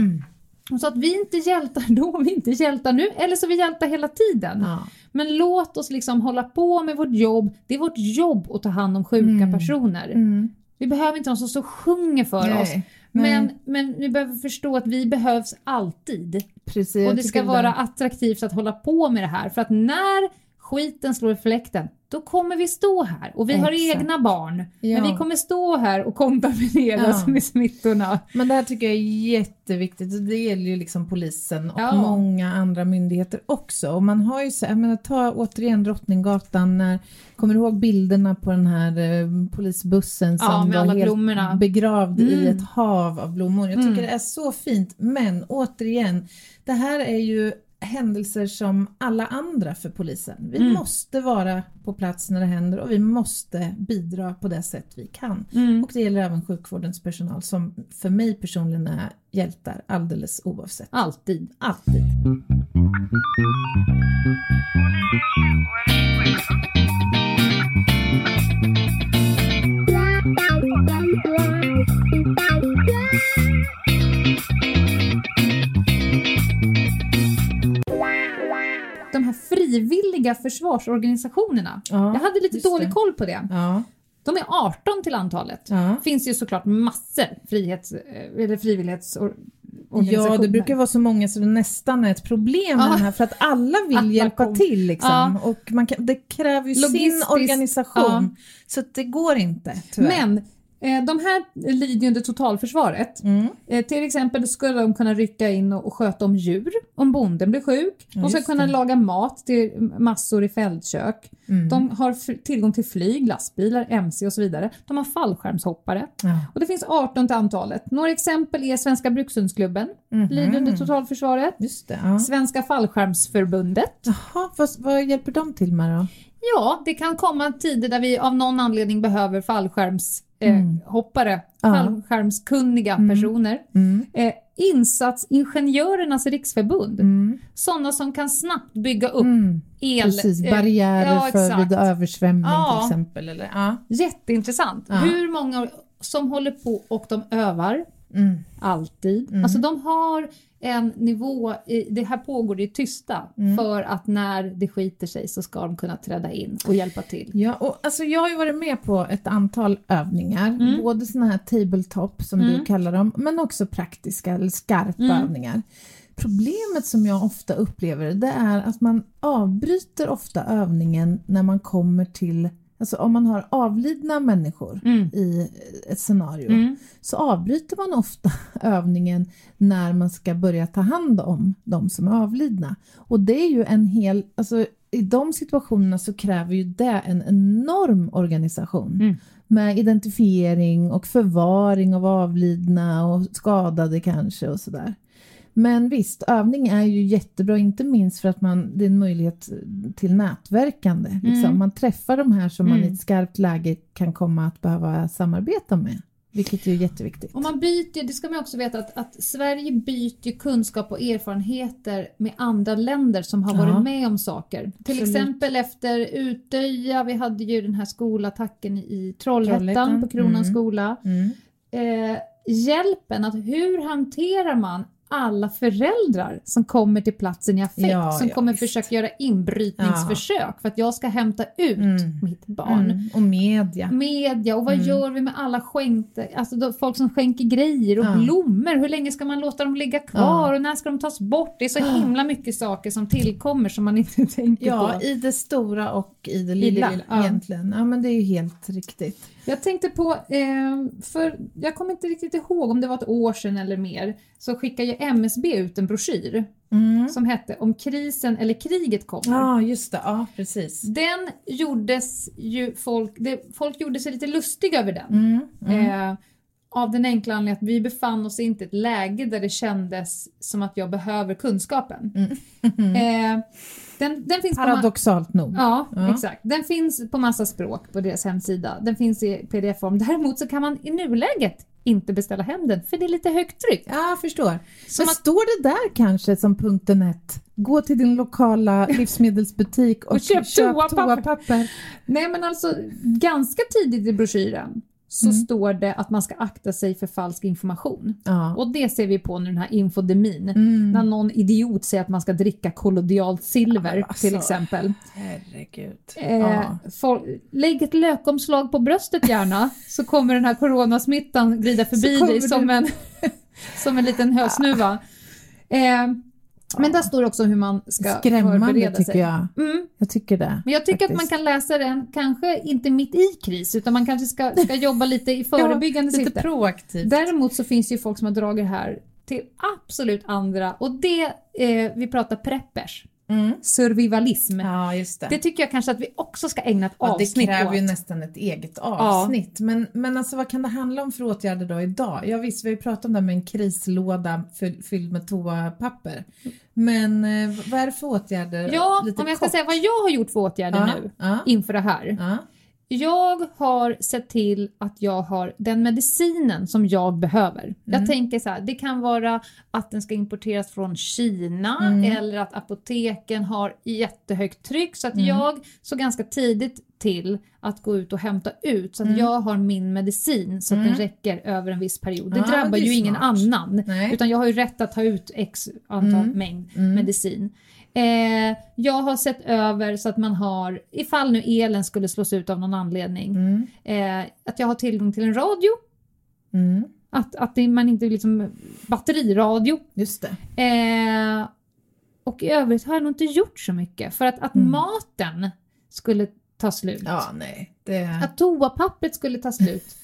Hon sa att vi är inte hjältar då, vi är inte hjältar nu, eller så är vi hjältar hela tiden. Ja. Men låt oss liksom hålla på med vårt jobb. Det är vårt jobb att ta hand om sjuka Mm. personer. Mm. Vi behöver inte någon som och sjunger för Nej, oss. nej. Men, men vi behöver förstå att vi behövs alltid. Precis, och det ska vara attraktivt att hålla på med det här. För att när skiten slår i fläkten, då kommer vi stå här. Och vi har Exakt. egna barn. Ja. Men vi kommer stå här och kontamineras Ja. med smittorna. Men det här tycker jag är jätteviktigt och det gäller ju liksom polisen och Ja. många andra myndigheter också. Och man har ju så, jag menar, ta återigen Drottninggatan, när, kommer du ihåg bilderna på den här eh, polisbussen som var helt blommorna. begravd i Mm. ett hav av blommor. Jag tycker Mm. det är så fint, men återigen, det här är ju händelser som alla andra för polisen. Vi Mm. måste vara på plats när det händer och vi måste bidra på det sätt vi kan. Mm. Och det gäller även sjukvårdens personal som för mig personligen är hjältar alldeles oavsett. Alltid. Alltid. De frivilliga försvarsorganisationerna. Ja, Jag hade lite dålig det. koll på det. Ja, De är 18 till antalet. ja. finns ju såklart massor frihets, eh, eller frivillighetsorganisationer. ja, det brukar vara så många så det nästan är ett problem Ja. här för att alla vill Alla hjälpa kom- till liksom. Ja. och man kan, det kräver ju sin organisation så att det går inte tyvärr. Men de här lyder ju under totalförsvaret. Mm. Eh, till exempel skulle de kunna rycka in och, sköta om djur om bonden blir sjuk. De ska kunna laga mat till massor i fältkök. Mm. De har tillgång till flyg, lastbilar, MC och så vidare. De har fallskärmshoppare. Ja. Och det finns 18 till antalet. Några exempel är Svenska Brukshundsklubben, Mhm. lyder under totalförsvaret. Det. Ja. Svenska fallskärmsförbundet. Jaha, vad, vad hjälper de till med då? Ja, det kan komma tider där vi av någon anledning behöver fallskärmshoppare, Mm. eh, hoppare, Ja. fallskärmskunniga Mm. personer. Mm. Eh, Insatsingenjörernas riksförbund, Mm. sådana som kan snabbt bygga upp Mm. el. Precis, eh, barriärer ja, för vid översvämning Ja. till exempel. Eller? Ja. Jätteintressant. Hur många som håller på och de övar, Mm. alltid. Mm. Alltså de har en nivå, i, det här pågår i tysta, Mm. för att när det skiter sig så ska de kunna träda in och hjälpa till. Ja, och alltså jag har ju varit med på ett antal övningar, Mm. både såna här tabletop som Mm. du kallar dem, men också praktiska eller skarpa Mm. övningar. Problemet som jag ofta upplever det är att man avbryter ofta övningen när man kommer till, alltså om man har avlidna människor Mm. i ett scenario Mm. så avbryter man ofta övningen när man ska börja ta hand om de som är avlidna. Och det är ju en hel, alltså i de situationerna så kräver ju det en enorm organisation Mm. med identifiering och förvaring av avlidna och skadade kanske och sådär. Men visst, övning är ju jättebra, inte minst för att man, det är en möjlighet till nätverkande. Liksom. Mm. Man träffar de här som man i Mm. ett skarpt läge kan komma att behöva samarbeta med. vilket är jätteviktigt. Och man byter, det ska man också veta att, att Sverige byter kunskap och erfarenheter med andra länder som har Ja. varit med om saker. Till Absolut. exempel efter Utöja, vi hade ju den här skolattacken i Trollhättan, Trollhättan, på Kronans mm. skola. Mm. Eh, hjälpen att hur hanterar man alla föräldrar som kommer till platsen i affekt, Ja, som ja, kommer visst. försöka göra inbrytningsförsök för att jag ska hämta ut Mm. mitt barn. Mm. Och media. Media och vad Mm. gör vi med alla skänkte, alltså då, folk som skänker grejer och Ja. blommor, hur länge ska man låta dem ligga kvar och när ska de tas bort? Det är så Ja. himla mycket saker som tillkommer som man inte tänker Ja, på. i det stora och i det lilla, lilla, ja. egentligen. Ja, men det är ju helt riktigt. Jag tänkte på, eh, för jag kommer inte riktigt ihåg om det var ett år sedan eller mer, så skickade ju MSB ut en broschyr Mm. som hette Om krisen eller kriget kommer. Ja, just det. Ja, precis. Den gjordes ju folk, det, folk gjorde sig lite lustiga över den. Mm. Mm. Eh, av den enkla anledningen att vi befann oss inte i ett läge där det kändes som att jag behöver kunskapen. Eh, den, den finns Paradoxalt nog. Ja, Ja. exakt. Den finns på massa språk på deras hemsida. Den finns i pdf-form. Däremot så kan man i nuläget inte beställa hem den för det är lite högt tryck. Ja, jag förstår. Som Men att- står det där kanske som punkten ett? Gå till din lokala livsmedelsbutik och, Och köp toapapper. toapapper. Nej men alltså ganska tidigt i broschyren så Mm. står det att man ska akta sig för falsk information. Ja. Och det ser vi på nu den här infodemin. Mm. När någon idiot säger att man ska dricka kollodialt silver alltså. till exempel. Herregud. Eh, Ja. fol- lägg ett lökomslag på bröstet gärna så kommer den här coronasmittan glida förbi dig som en, som en liten hösnuva. Eh, men där står också hur man ska Skrämmande förbereda tycker sig. jag. Mm. Jag tycker det. Men jag tycker att man Faktiskt. kan läsa den, kanske inte mitt i kris, utan man kanske ska, ska jobba lite i förebyggande Lite syfte. proaktivt. Däremot så finns det ju folk som har dragit här till absolut andra och det, eh, vi pratar preppers, Mm. survivalism. Ja, det. Det tycker jag kanske att vi också ska ägna ett Ja, det avsnitt kräver ju åt. nästan ett eget avsnitt. Men, men alltså vad kan det handla om för åtgärder då idag? Ja visst, vi har ju pratat om det här med en krislåda fyll, fylld med toapapper. Men eh, vad är det för åtgärder? Ja, Lite om jag ska kort. säga vad jag har gjort för åtgärder ja, nu Ja, inför det här. Ja. Jag har sett till att jag har den medicinen som jag behöver. Mm. Jag tänker så här, det kan vara att den ska importeras från Kina Mm. eller att apoteken har jättehögt tryck. Så att Mm. jag såg ganska tidigt till att gå ut och hämta ut så att Mm. jag har min medicin så att Mm. den räcker över en viss period. Det Ja, drabbar det ju ingen smart. annan. Nej. Utan jag har ju rätt att ta ut x antal Mm. mängd Mm. medicin. Eh, jag har sett över så att man har, ifall nu elen skulle slås ut av någon anledning, Mm. eh, att jag har tillgång till en radio. Mm. Att, att man inte liksom batteriradio. Just det. Eh, och i övrigt har jag nog inte gjort så mycket. För att, att Mm. maten skulle ta slut. Ja, nej. Det... Att toapappret skulle ta slut.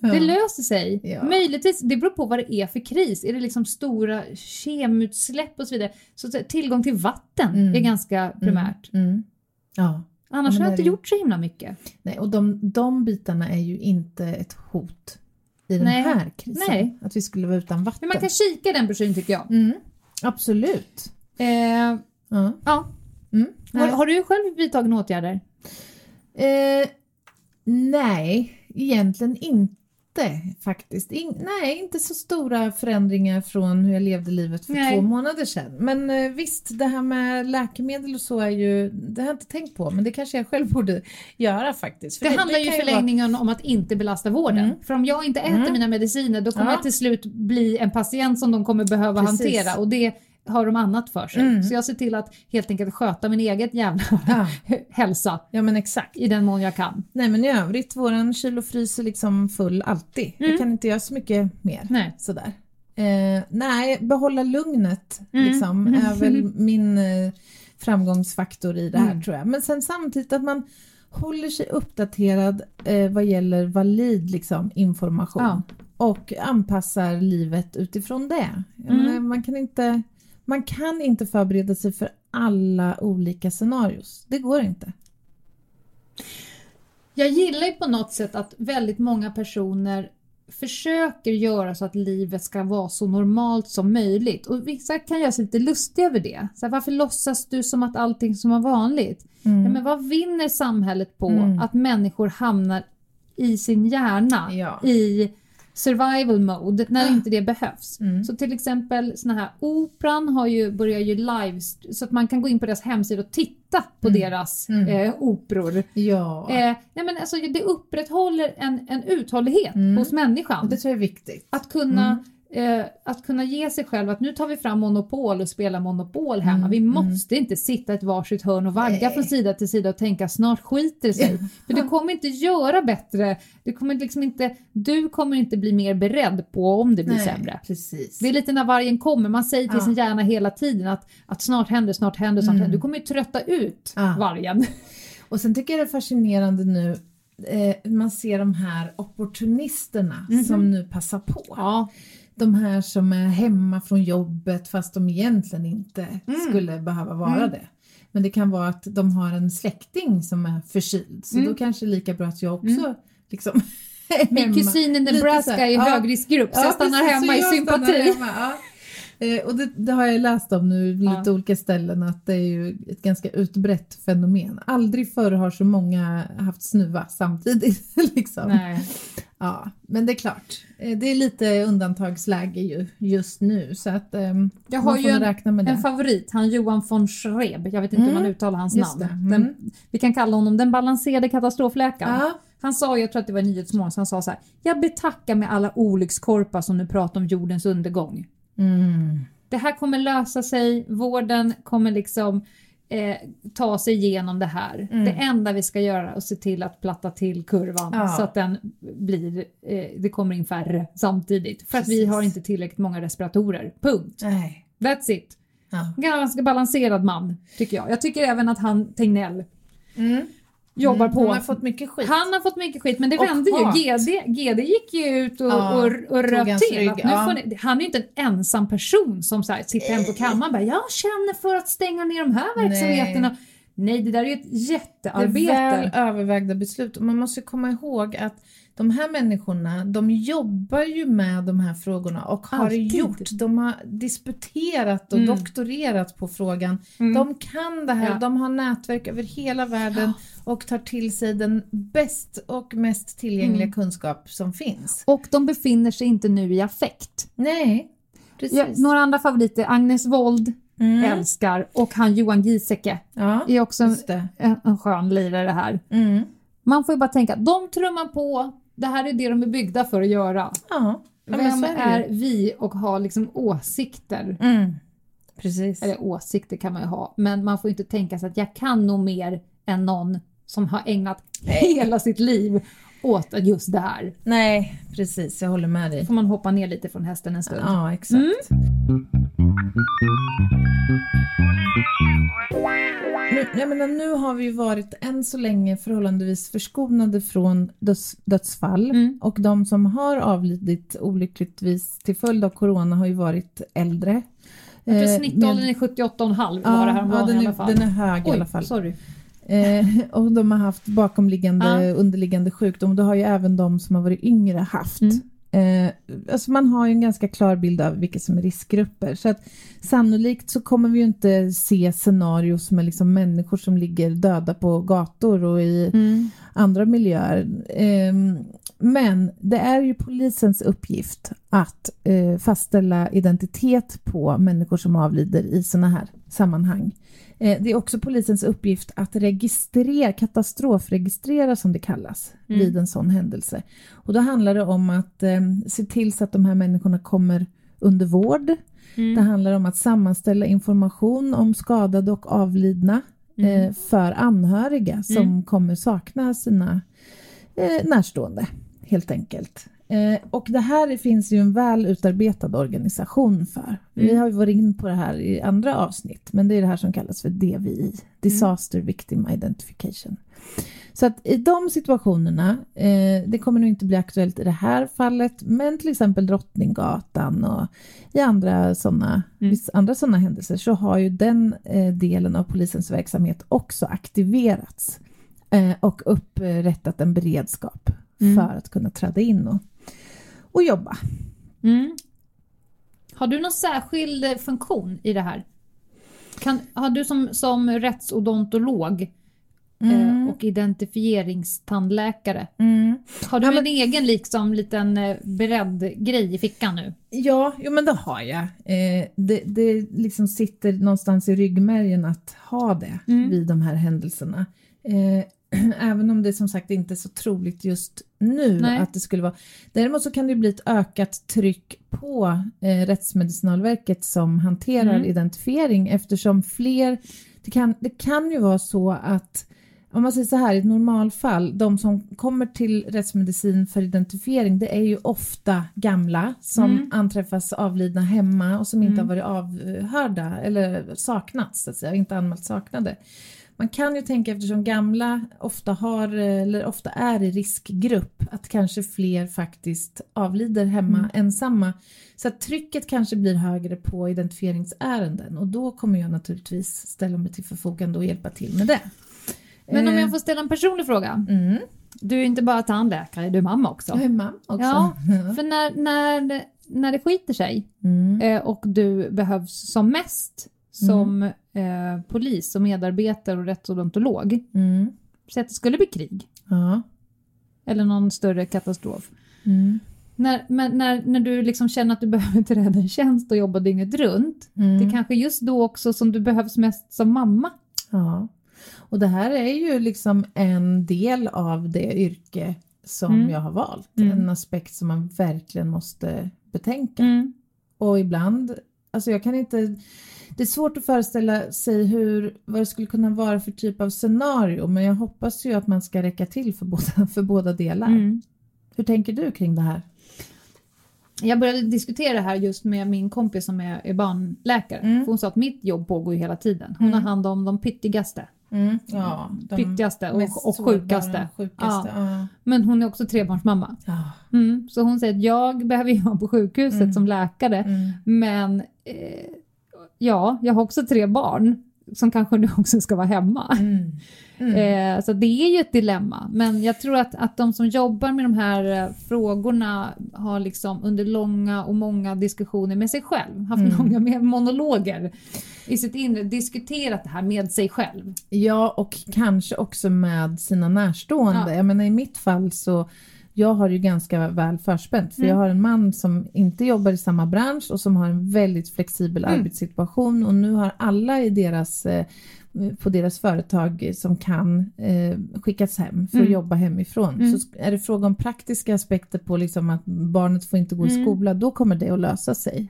Det löser sig. Ja. Möjligtvis, det beror på vad det är för kris. Är det liksom stora kemutsläpp och så vidare. Så tillgång till vatten Mm. är ganska primärt. Mm. Mm. Ja. Annars men har jag det inte är- gjort så himla mycket. Nej, och de, de bitarna är ju inte ett hot i den Nej. här krisen. Nej. Att vi skulle vara utan vatten. Men man kan kika i den broschyren tycker jag. mm. Absolut. Eh, Ja. ja. Mm. Har, har du själv vidtagit några åtgärder? Eh, nej, egentligen inte faktiskt. In, nej, inte så stora förändringar från hur jag levde livet för Nej. två månader sedan. Men eh, visst, det här med läkemedel och så är ju, det har jag inte tänkt på, men det kanske jag själv borde göra faktiskt. För Det, handlar ju i kan vara- förlängningen om att inte belasta vården. Mm. För om jag inte äter Mm. mina mediciner då kommer Ja. jag till slut bli en patient som de kommer behöva Precis. hantera och det har de annat för sig. Mm. Så jag ser till att helt enkelt sköta min eget jävla Ja, hälsa ja, men exakt. i den mån jag kan. Nej, men i övrigt, våran kylofrys är liksom full alltid. Mm. Jag kan inte göra så mycket mer. Nej. Sådär. Eh, nej, behålla lugnet Mm. liksom, är väl min eh, framgångsfaktor i det här Mm. tror jag. Men sen samtidigt att man håller sig uppdaterad eh, vad gäller valid liksom, information Ja. och anpassar livet utifrån det. Mm. man, kan inte, man kan inte förbereda sig för alla olika scenarios. Det går inte. Jag gillar ju på något sätt att väldigt många personer försöker göra så att livet ska vara så normalt som möjligt. Och vissa kan göra sig lite lustiga över det. Så här, varför låtsas du som att allting som är vanligt? Mm. Ja, men vad vinner samhället på Mm. att människor hamnar i sin hjärna Ja. i survival mode när inte det behövs. Mm. Så till exempel såna här Operan har ju, börjar ju live så att man kan gå in på deras hemsida och titta på deras Mm. eh, operor. Ja, Eh, nej men alltså, det upprätthåller en, en uthållighet Mm. hos människan. det tror jag är viktigt. Att kunna, Mm. Eh, att kunna ge sig själv att nu tar vi fram Monopol och spelar Monopol hemma. Mm, Vi måste inte sitta i ett varsitt hörn och vagga Nej. från sida till sida och tänka snart skiter det sig. För du kommer inte göra bättre. Du kommer, liksom inte, du kommer inte bli mer beredd på om det blir sämre. precis. Det är lite när vargen kommer, man säger till Ja. sin hjärna hela tiden att, att snart händer, snart händer, snart Mm. händer. Du kommer ju trötta ut Ja. vargen. Och sen tycker jag det är fascinerande nu, eh, man ser de här opportunisterna Mhm. som nu passar på. Ja. De här som är hemma från jobbet fast de egentligen inte skulle behöva vara Mm. det. Men det kan vara att de har en släkting som är förkyld så Mm. då kanske det är lika bra att jag också liksom är Min kusin i Lite Nebraska är i ja. högriskgrupp så jag stannar precis, hemma i jag stannar sympati. hemma, ja. Eh, och det, det har jag läst om nu på Ja. lite olika ställen att det är ju ett ganska utbrett fenomen. Aldrig förr har så många haft snuva samtidigt. liksom. Nej. Ja, men det är klart, eh, det är lite undantagsläge ju just nu så att ehm, Jag har ju det. En favorit, han Johan von Schreb, jag vet inte hur Mm. man uttalar hans Just namn. Mm. Den, vi kan kalla honom den balanserade katastrofläkaren. Ja. Han sa, jag tror att det var Nyhetsmorgon, så han sa så här. Jag betackar med alla olyckskorpar som nu pratar om jordens undergång. Mm. Det här kommer lösa sig, vården kommer liksom eh, ta sig igenom det här. Mm. Det enda vi ska göra är att se till att platta till kurvan Ja. så att den blir, eh, det kommer in färre samtidigt. För att vi Precis. har inte tillräckligt många respiratorer. Punkt. Nej. That's it. Ja. Ganska balanserad man, tycker jag. Jag tycker även att han, Tegnell, Mm. Jobbar Mm. på. De har fått mycket skit. Han har fått mycket skit, men det Och vände hat. ju. GD, GD gick ju ut och, Ja, och, och hans till. Att nu ja. ni, han är ju inte en ensam person som så här, sitter hem på kammaren och bara “jag känner för att stänga ner de här Nej. verksamheterna”. Nej, det där är ju ett Det är jättearbete. väl övervägda beslut och man måste komma ihåg att de här människorna, de jobbar ju med de här frågorna och har Alltid. gjort, de har disputerat och Mm. doktorerat på frågan. Mm. De kan det här, Ja. de har nätverk över hela världen och tar till sig den bäst och mest tillgängliga Mm. kunskap som finns. Och de befinner sig inte nu i affekt. Nej, precis. Ja, några andra favoriter, Agnes Wold mm. älskar och han Johan Giesecke Ja, är också en, en, en skön lirare här. Mm. Man får ju bara tänka, de trummar på, det här är det de är byggda för att göra. Ja, men Vem så är är vi och har liksom åsikter? Mm. Precis. Eller åsikter kan man ju ha, men man får inte tänka sig att jag kan nog mer än någon som har ägnat hela sitt liv åt just det här. Nej, precis. Jag håller med dig. får man hoppa ner lite från hästen en stund. Ja, exakt. Nu, jag menar, nu har vi ju varit än så länge förhållandevis förskonade från döds, dödsfall Mm. och de som har avlidit olyckligtvis till följd av corona har ju varit äldre. Jag tror Eh, snittåldern med- är 78,5 ja, var det här ja, den, i alla är, fall. den är hög i Oj, alla fall. sorry. Eh, och de har haft bakomliggande Ja. underliggande sjukdom. Det har ju även de som har varit yngre haft. Mm. Eh, alltså man har ju en ganska klar bild av vilka som är riskgrupper. Så att sannolikt så kommer vi ju inte se scenarios med liksom människor som ligger döda på gator och i Mm. andra miljöer. Ehm, men det är ju polisens uppgift att eh, fastställa identitet på människor som avlider i sådana här sammanhang. Eh, det är också polisens uppgift att registrera, katastrofregistrera som det kallas, Mm. vid en sån händelse. Och då handlar det om att eh, se till så att de här människorna kommer under vård. Mm. Det handlar om att sammanställa information om skadade och avlidna Mm. eh, för anhöriga som Mm. kommer sakna sina eh, närstående, helt enkelt. Eh, och det här finns ju en väl utarbetad organisation för. Vi Mm. har ju varit in på det här i andra avsnitt, men det är det här som kallas för DVI, Disaster Victim Identification. Så att i de situationerna, eh, det kommer nog inte bli aktuellt i det här fallet, men till exempel Drottninggatan och i andra sådana Mm. andra såna händelser så har ju den eh, delen av polisens verksamhet också aktiverats eh, och upprättat en beredskap Mm. för att kunna träda in och, och jobba. Mm. Har du någon särskild eh, funktion i det här? Kan, har du som, som rättsodontolog eh, och identifieringstandläkare. Mm. Har du Ja, men- en egen liksom, liten eh, beredd grej i fickan nu? Ja, jo, men det har jag. Eh, det det liksom sitter någonstans i ryggmärgen att ha det Mm. vid de här händelserna. Även om det som sagt inte är så troligt just nu Nej. att det skulle vara. Däremot så kan det bli ett ökat tryck på eh, Rättsmedicinalverket som hanterar Mm. identifiering eftersom fler, det kan, det kan ju vara så att om man säger så här, i ett normalfall, de som kommer till rättsmedicin för identifiering, det är ju ofta gamla som Mm. anträffas avlidna hemma och som inte Mm. har varit avhörda eller saknats, så att säga, inte anmält saknade. Man kan ju tänka eftersom gamla ofta har eller ofta är i riskgrupp att kanske fler faktiskt avlider hemma Mm. ensamma. Så att trycket kanske blir högre på identifieringsärenden och då kommer jag naturligtvis ställa mig till förfogande och hjälpa till med det. Men om Eh, jag får ställa en personlig fråga. Mm. Du är inte bara tandläkare, du är mamma också. Jag är mamma också. Ja, För när, när, när det skiter sig Mm. eh, och du behövs som mest som eh, polis och medarbetare och rättsodontolog. Mm. Säg att det skulle bli krig Ja. eller någon större katastrof. Mm. När, men när, när du liksom känner att du behöver träda i tjänst och jobba dygnet runt. Mm. Det är kanske just då också som du behövs mest som mamma. Ja. Och det här är ju liksom en del av det yrke som Mm. jag har valt. Mm. En aspekt som man verkligen måste betänka. Och ibland, alltså jag kan inte, det är svårt att föreställa sig hur, vad det skulle kunna vara för typ av scenario men jag hoppas ju att man ska räcka till för båda, för båda delar. Mm. Hur tänker du kring det här? Jag började diskutera det här just med min kompis som är, är barnläkare. Mm. Hon sa att mitt jobb pågår ju hela tiden. Hon har hand om de pyttigaste, Ja, de pyttigaste och, och sjukaste. sjukaste. Ja. Men hon är också trebarnsmamma. Ja. Mm. Så hon säger att jag behöver jobba på sjukhuset Mm. som läkare. Mm. Men eh, ja, jag har också tre barn som kanske nu också ska vara hemma. Mm. Mm. Eh, så det är ju ett dilemma. Men jag tror att, att de som jobbar med de här eh, frågorna har liksom under långa och många diskussioner med sig själv, haft Mm. långa monologer i sitt inre, diskuterat det här med sig själv. Ja, och kanske också med sina närstående. Ja. Jag menar i mitt fall så jag har ju ganska väl förspänt för Mm. jag har en man som inte jobbar i samma bransch och som har en väldigt flexibel Mm. arbetssituation och nu har alla i deras eh, på deras företag som kan eh, skickas hem för att Mm. jobba hemifrån. Mm. Så är det fråga om praktiska aspekter på liksom att barnet får inte gå i Mm. skola, då kommer det att lösa sig.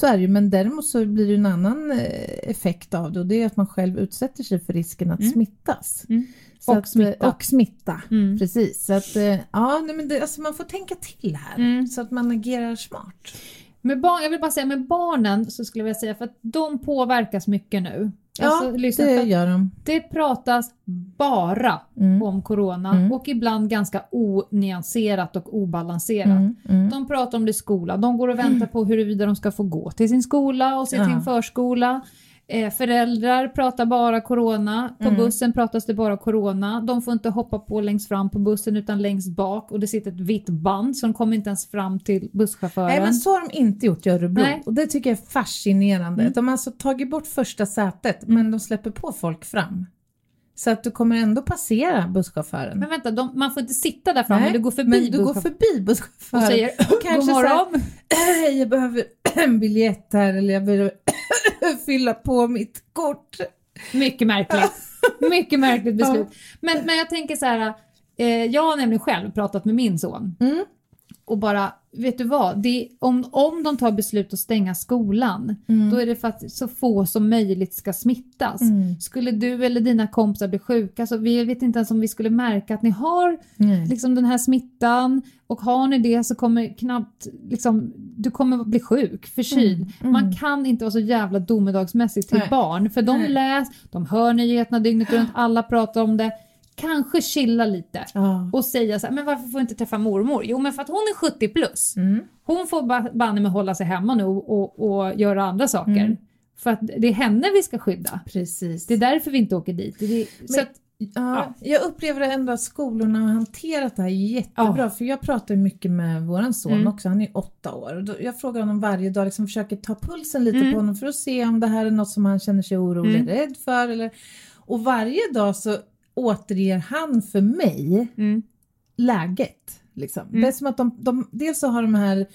Så är det ju, men däremot så blir det en annan eh, effekt av det och det är att man själv utsätter sig för risken att Mm. smittas. Mm. Och att, eh, smitta. Och smitta. Mm. Precis, så att eh, ja, nej, men det, alltså man får tänka till här Mm. så att man agerar smart. Med barn, jag vill bara säga med barnen så skulle jag vilja säga för att de påverkas mycket nu. Ja, Alltså, lyssna, det gör de. det pratas bara Mm. om corona Mm. och ibland ganska onyanserat och obalanserat. Mm, mm. De pratar om det i skolan, de går och väntar på huruvida de ska få gå till sin skola och till Ja. sin förskola. Eh, föräldrar pratar bara corona, på Mm. bussen pratas det bara corona. De får inte hoppa på längst fram på bussen utan längst bak och det sitter ett vitt band så de kommer inte ens fram till busschauffören. Nej men så har de inte gjort i Örebro Nej. och det tycker jag är fascinerande. Mm. De har alltså tagit bort första sätet men de släpper på folk fram. Så att du kommer ändå passera busschauffören. Men vänta, de, man får inte sitta där framme, Nej, du går förbi men du går förbi busschauffören och säger och kanske god morgon. jag behöver en biljett här eller jag behöver fylla på mitt kort. Mycket märkligt. Mycket märkligt beslut. Men, men jag tänker så här, eh, jag har nämligen själv pratat med min son Mm. och bara, vet du vad, det, om, om de tar beslut att stänga skolan, Mm. då är det för att så få som möjligt ska smittas. Mm. Skulle du eller dina kompisar bli sjuka, så vi vet inte ens om vi skulle märka att ni har Nej. liksom den här smittan och har ni det så kommer knappt, liksom, du kommer bli sjuk, förkyld. Mm, mm. Man kan inte vara så jävla domedagsmässig till Nej. barn för de Nej. läs, de hör nyheterna dygnet runt, alla pratar om det. Kanske chilla lite Ja. och säga så här, men varför får jag inte träffa mormor? Jo men för att hon är 70 plus. Mm. Hon får ba- banne med hålla sig hemma nu och, och, göra andra saker. Mm. För att det är henne vi ska skydda. Precis. Det är därför vi inte åker dit. Det är, så Men- att, Ja, jag upplever ändå att skolorna har hanterat det här jättebra. Ja. För jag pratar mycket med våran son Mm. också, han är åtta år. Och då, jag frågar honom varje dag, liksom försöker ta pulsen lite Mm. på honom för att se om det här är något som han känner sig orolig, Mm. rädd för. Eller, och varje dag så återger han för mig Mm. läget. Liksom. Mm. Det är som att de, de, dels så har de här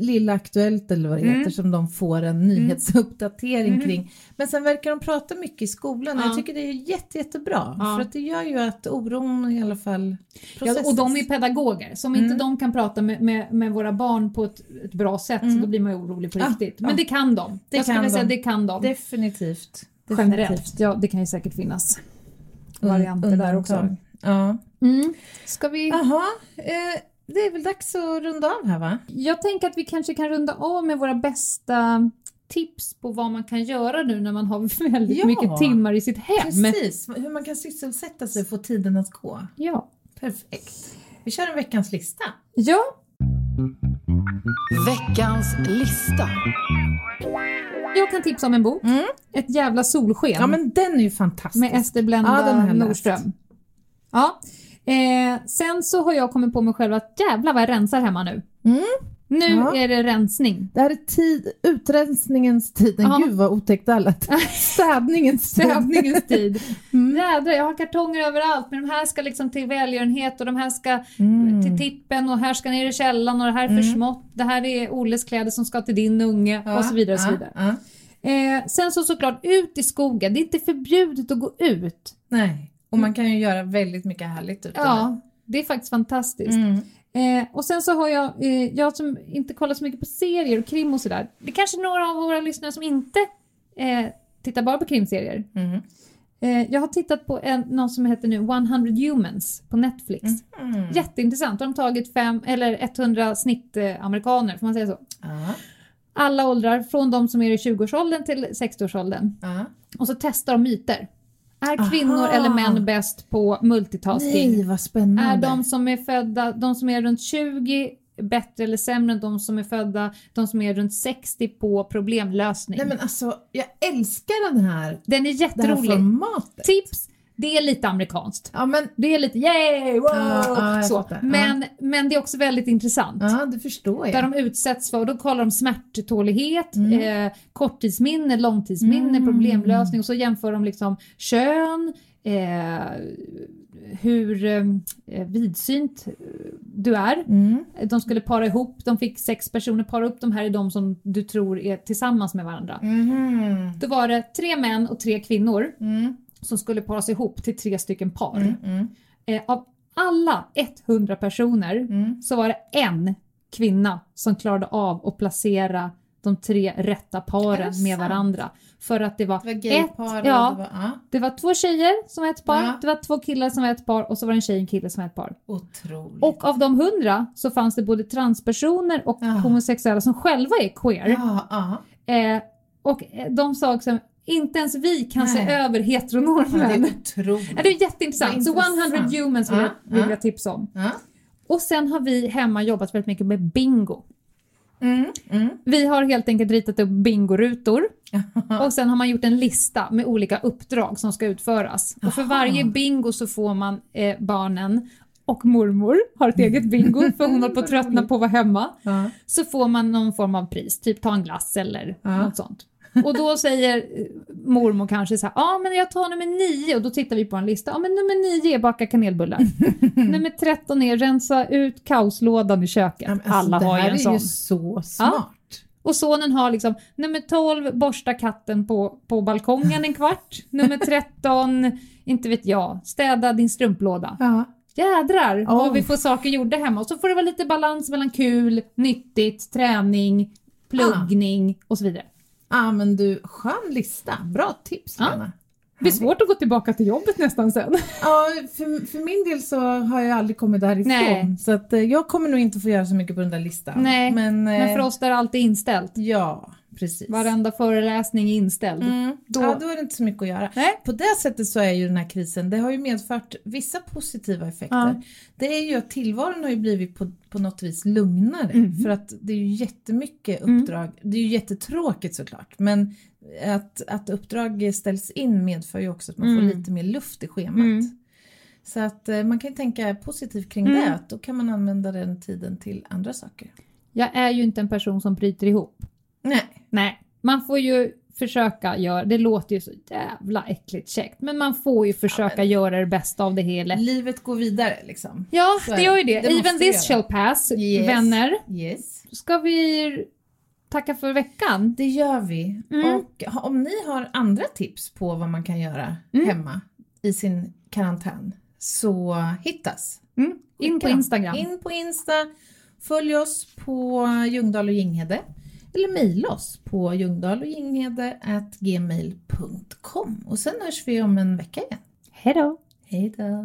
Lilla Aktuellt eller vad det Mm. heter som de får en nyhetsuppdatering Mm. kring. Men sen verkar de prata mycket i skolan och Ja. jag tycker det är jätte, jättebra. Ja. För att det gör ju att oron i alla fall Ja, och de är pedagoger, så om inte Mm. de kan prata med, med, med våra barn på ett, ett bra sätt så Mm. då blir man ju orolig på riktigt. Men det kan de. Det jag skulle kan säga de. det kan de. Definitivt. Generellt. Ja, det kan ju säkert finnas varianter Un- där också. undantag. Ja. Mm. Ska vi... Jaha, eh, det är väl dags att runda av här va? Jag tänker att vi kanske kan runda av med våra bästa tips på vad man kan göra nu när man har väldigt Ja. mycket timmar i sitt hem. Precis, hur man kan sysselsätta sig och få tiden att gå. Ja. Perfekt. Vi kör en veckans lista. ja, Veckans lista. Jag kan tipsa om en bok. Mm. Ett jävla solsken. Ja men den är ju fantastisk. Med Ester Blenda Ja. Nordström. Ja. Eh, sen så har jag kommit på mig själv att jävlar vad jag rensar hemma nu. Mm. Nu Ja. är det rensning. Det här är tid, utrensningens tid. Ja. Gud vad otäckt lät. Städningens tid. Städningens tid. Mm. Jädrar, jag har kartonger överallt men de här ska liksom till välgörenhet och de här ska Mm. till tippen och här ska ner i källaren och det här är för Mm. smått. Det här är Olles kläder som ska till din unge Ja, och så vidare. Och så vidare. ja. Eh, sen så såklart ut i skogen. Det är inte förbjudet att gå ut. Nej, och man kan ju göra väldigt mycket härligt ute. Ja, det är faktiskt fantastiskt. Mm. Eh, och sen så har jag, eh, jag som inte kollar så mycket på serier och krim och sådär. Det är kanske några av våra lyssnare som inte eh, tittar bara på krimserier. Mm. Eh, jag har tittat på en, någon som heter nu 100 Humans på Netflix. Mm. Jätteintressant. Då har de tagit fem, eller 100 snittamerikaner, får man säga så? Ja, Alla åldrar, från de som är i 20-årsåldern till 60-årsåldern. ja. Och så testar de myter. Är kvinnor Aha. eller män bäst på multitasking? Nej, vad spännande. Är de som är födda, de som är runt 20 bättre eller sämre än de som är födda, de som är runt 60 på problemlösning? Nej men alltså, jag älskar den här, Den är det här jätterolig. formatet. Tips! Det är lite amerikanskt. Ja men, Det är lite yay, wow! Ja, så. Men, men det är också väldigt intressant. ja det förstår jag. Där de utsätts för, och då kollar de smärttålighet, Mm. eh, korttidsminne, långtidsminne, Mm. problemlösning och så jämför de liksom kön, eh, hur eh, vidsynt eh, du är. Mm. De skulle para ihop, de fick sex personer para upp, de här är de som du tror är tillsammans med varandra. Mhm. Då var det tre män och tre kvinnor Mm. Som skulle paras ihop till tre stycken par. Mm. Mm. Eh, av alla 100 personer Mm. så var det en kvinna som klarade av att placera de tre rätta paren med varandra. För att det var, Det var och ja. det var, ja. det var två tjejer som var ett par, Ja. det var två killar som var ett par och så var det en tjej och en kille som var ett par. Otroligt. Och av de hundra så fanns det både transpersoner och Ja. homosexuella som själva är queer. Eh, och de sa också inte ens vi kan se Nej. över Ja, heteronormen. det är. Ja, det är jätteintressant. Så intressant. 100 humans vill, Ja, jag, vill ja. jag tipsa om. Ja. Och sen har vi hemma jobbat väldigt mycket med bingo. Mm. Mm. Vi har helt enkelt ritat upp bingorutor och sen har man gjort en lista med olika uppdrag som ska utföras. Och för varje bingo så får man eh, barnen och mormor har ett eget bingo för hon håller på att tröttna på att vara hemma. Ja. Så får man någon form av pris, typ ta en glass eller Ja. något sånt. Och då säger eh, mormor kanske så här, ja ah, men jag tar nummer nio och då tittar vi på en lista. Ja men nummer nio är baka kanelbullar. nummer 13 är rensa ut kaoslådan i köket. Ja, alltså, Alla det har ju här en är sån. ju så smart. Och sonen har liksom nummer 12 borsta katten på, på balkongen en kvart. Nummer 13, inte vet jag, städa din strumplåda. Ja. Jädrar vad Oh. vi får saker gjorda hemma. Och så får det vara lite balans mellan kul, nyttigt, träning, pluggning och så vidare. Ah, men du, skön lista. Bra tips Ja. Lena. Det blir svårt att gå tillbaka till jobbet nästan sen. Ja, för, för min del så har jag aldrig kommit därifrån. Nej. Så att, eh, jag kommer nog inte få göra så mycket på den där listan. Nej, men, Men för eh, oss där är allt är inställt. Ja, precis. Varenda föreläsning är inställd. Mm. Då- Ja, då är det inte så mycket att göra. Nej. På det sättet så är ju den här krisen, det har ju medfört vissa positiva effekter. Ja. Det är ju att tillvaron har ju blivit på, på något vis lugnare. Mhm. För att det är ju jättemycket Mm. uppdrag. Det är ju jättetråkigt såklart. Men att, att uppdrag ställs in medför ju också att man Mm. får lite mer luft i schemat. Mm. Så att eh, man kan ju tänka positivt kring Mm. det. Att då kan man använda den tiden till andra saker. Jag är ju inte en person som bryter ihop. Nej. Nej, man får ju försöka göra, det låter ju så jävla äckligt käckt, men man får ju försöka göra det bästa av det hela. Livet går vidare liksom. Ja, Så det gör ju det. det. Even this shall pass, Yes. vänner. Yes. Ska vi tacka för veckan? Det gör vi. Mm. Och om ni har andra tips på vad man kan göra Mm. hemma i sin karantän så hittas. Mm. In på. Instagram. In på Insta. Följ oss på Ljungdahl och Ginghede. Eller mejla oss på ljungdahlochginghede.gmail.com Och sen hörs vi om en vecka igen. Hej då! Hej då!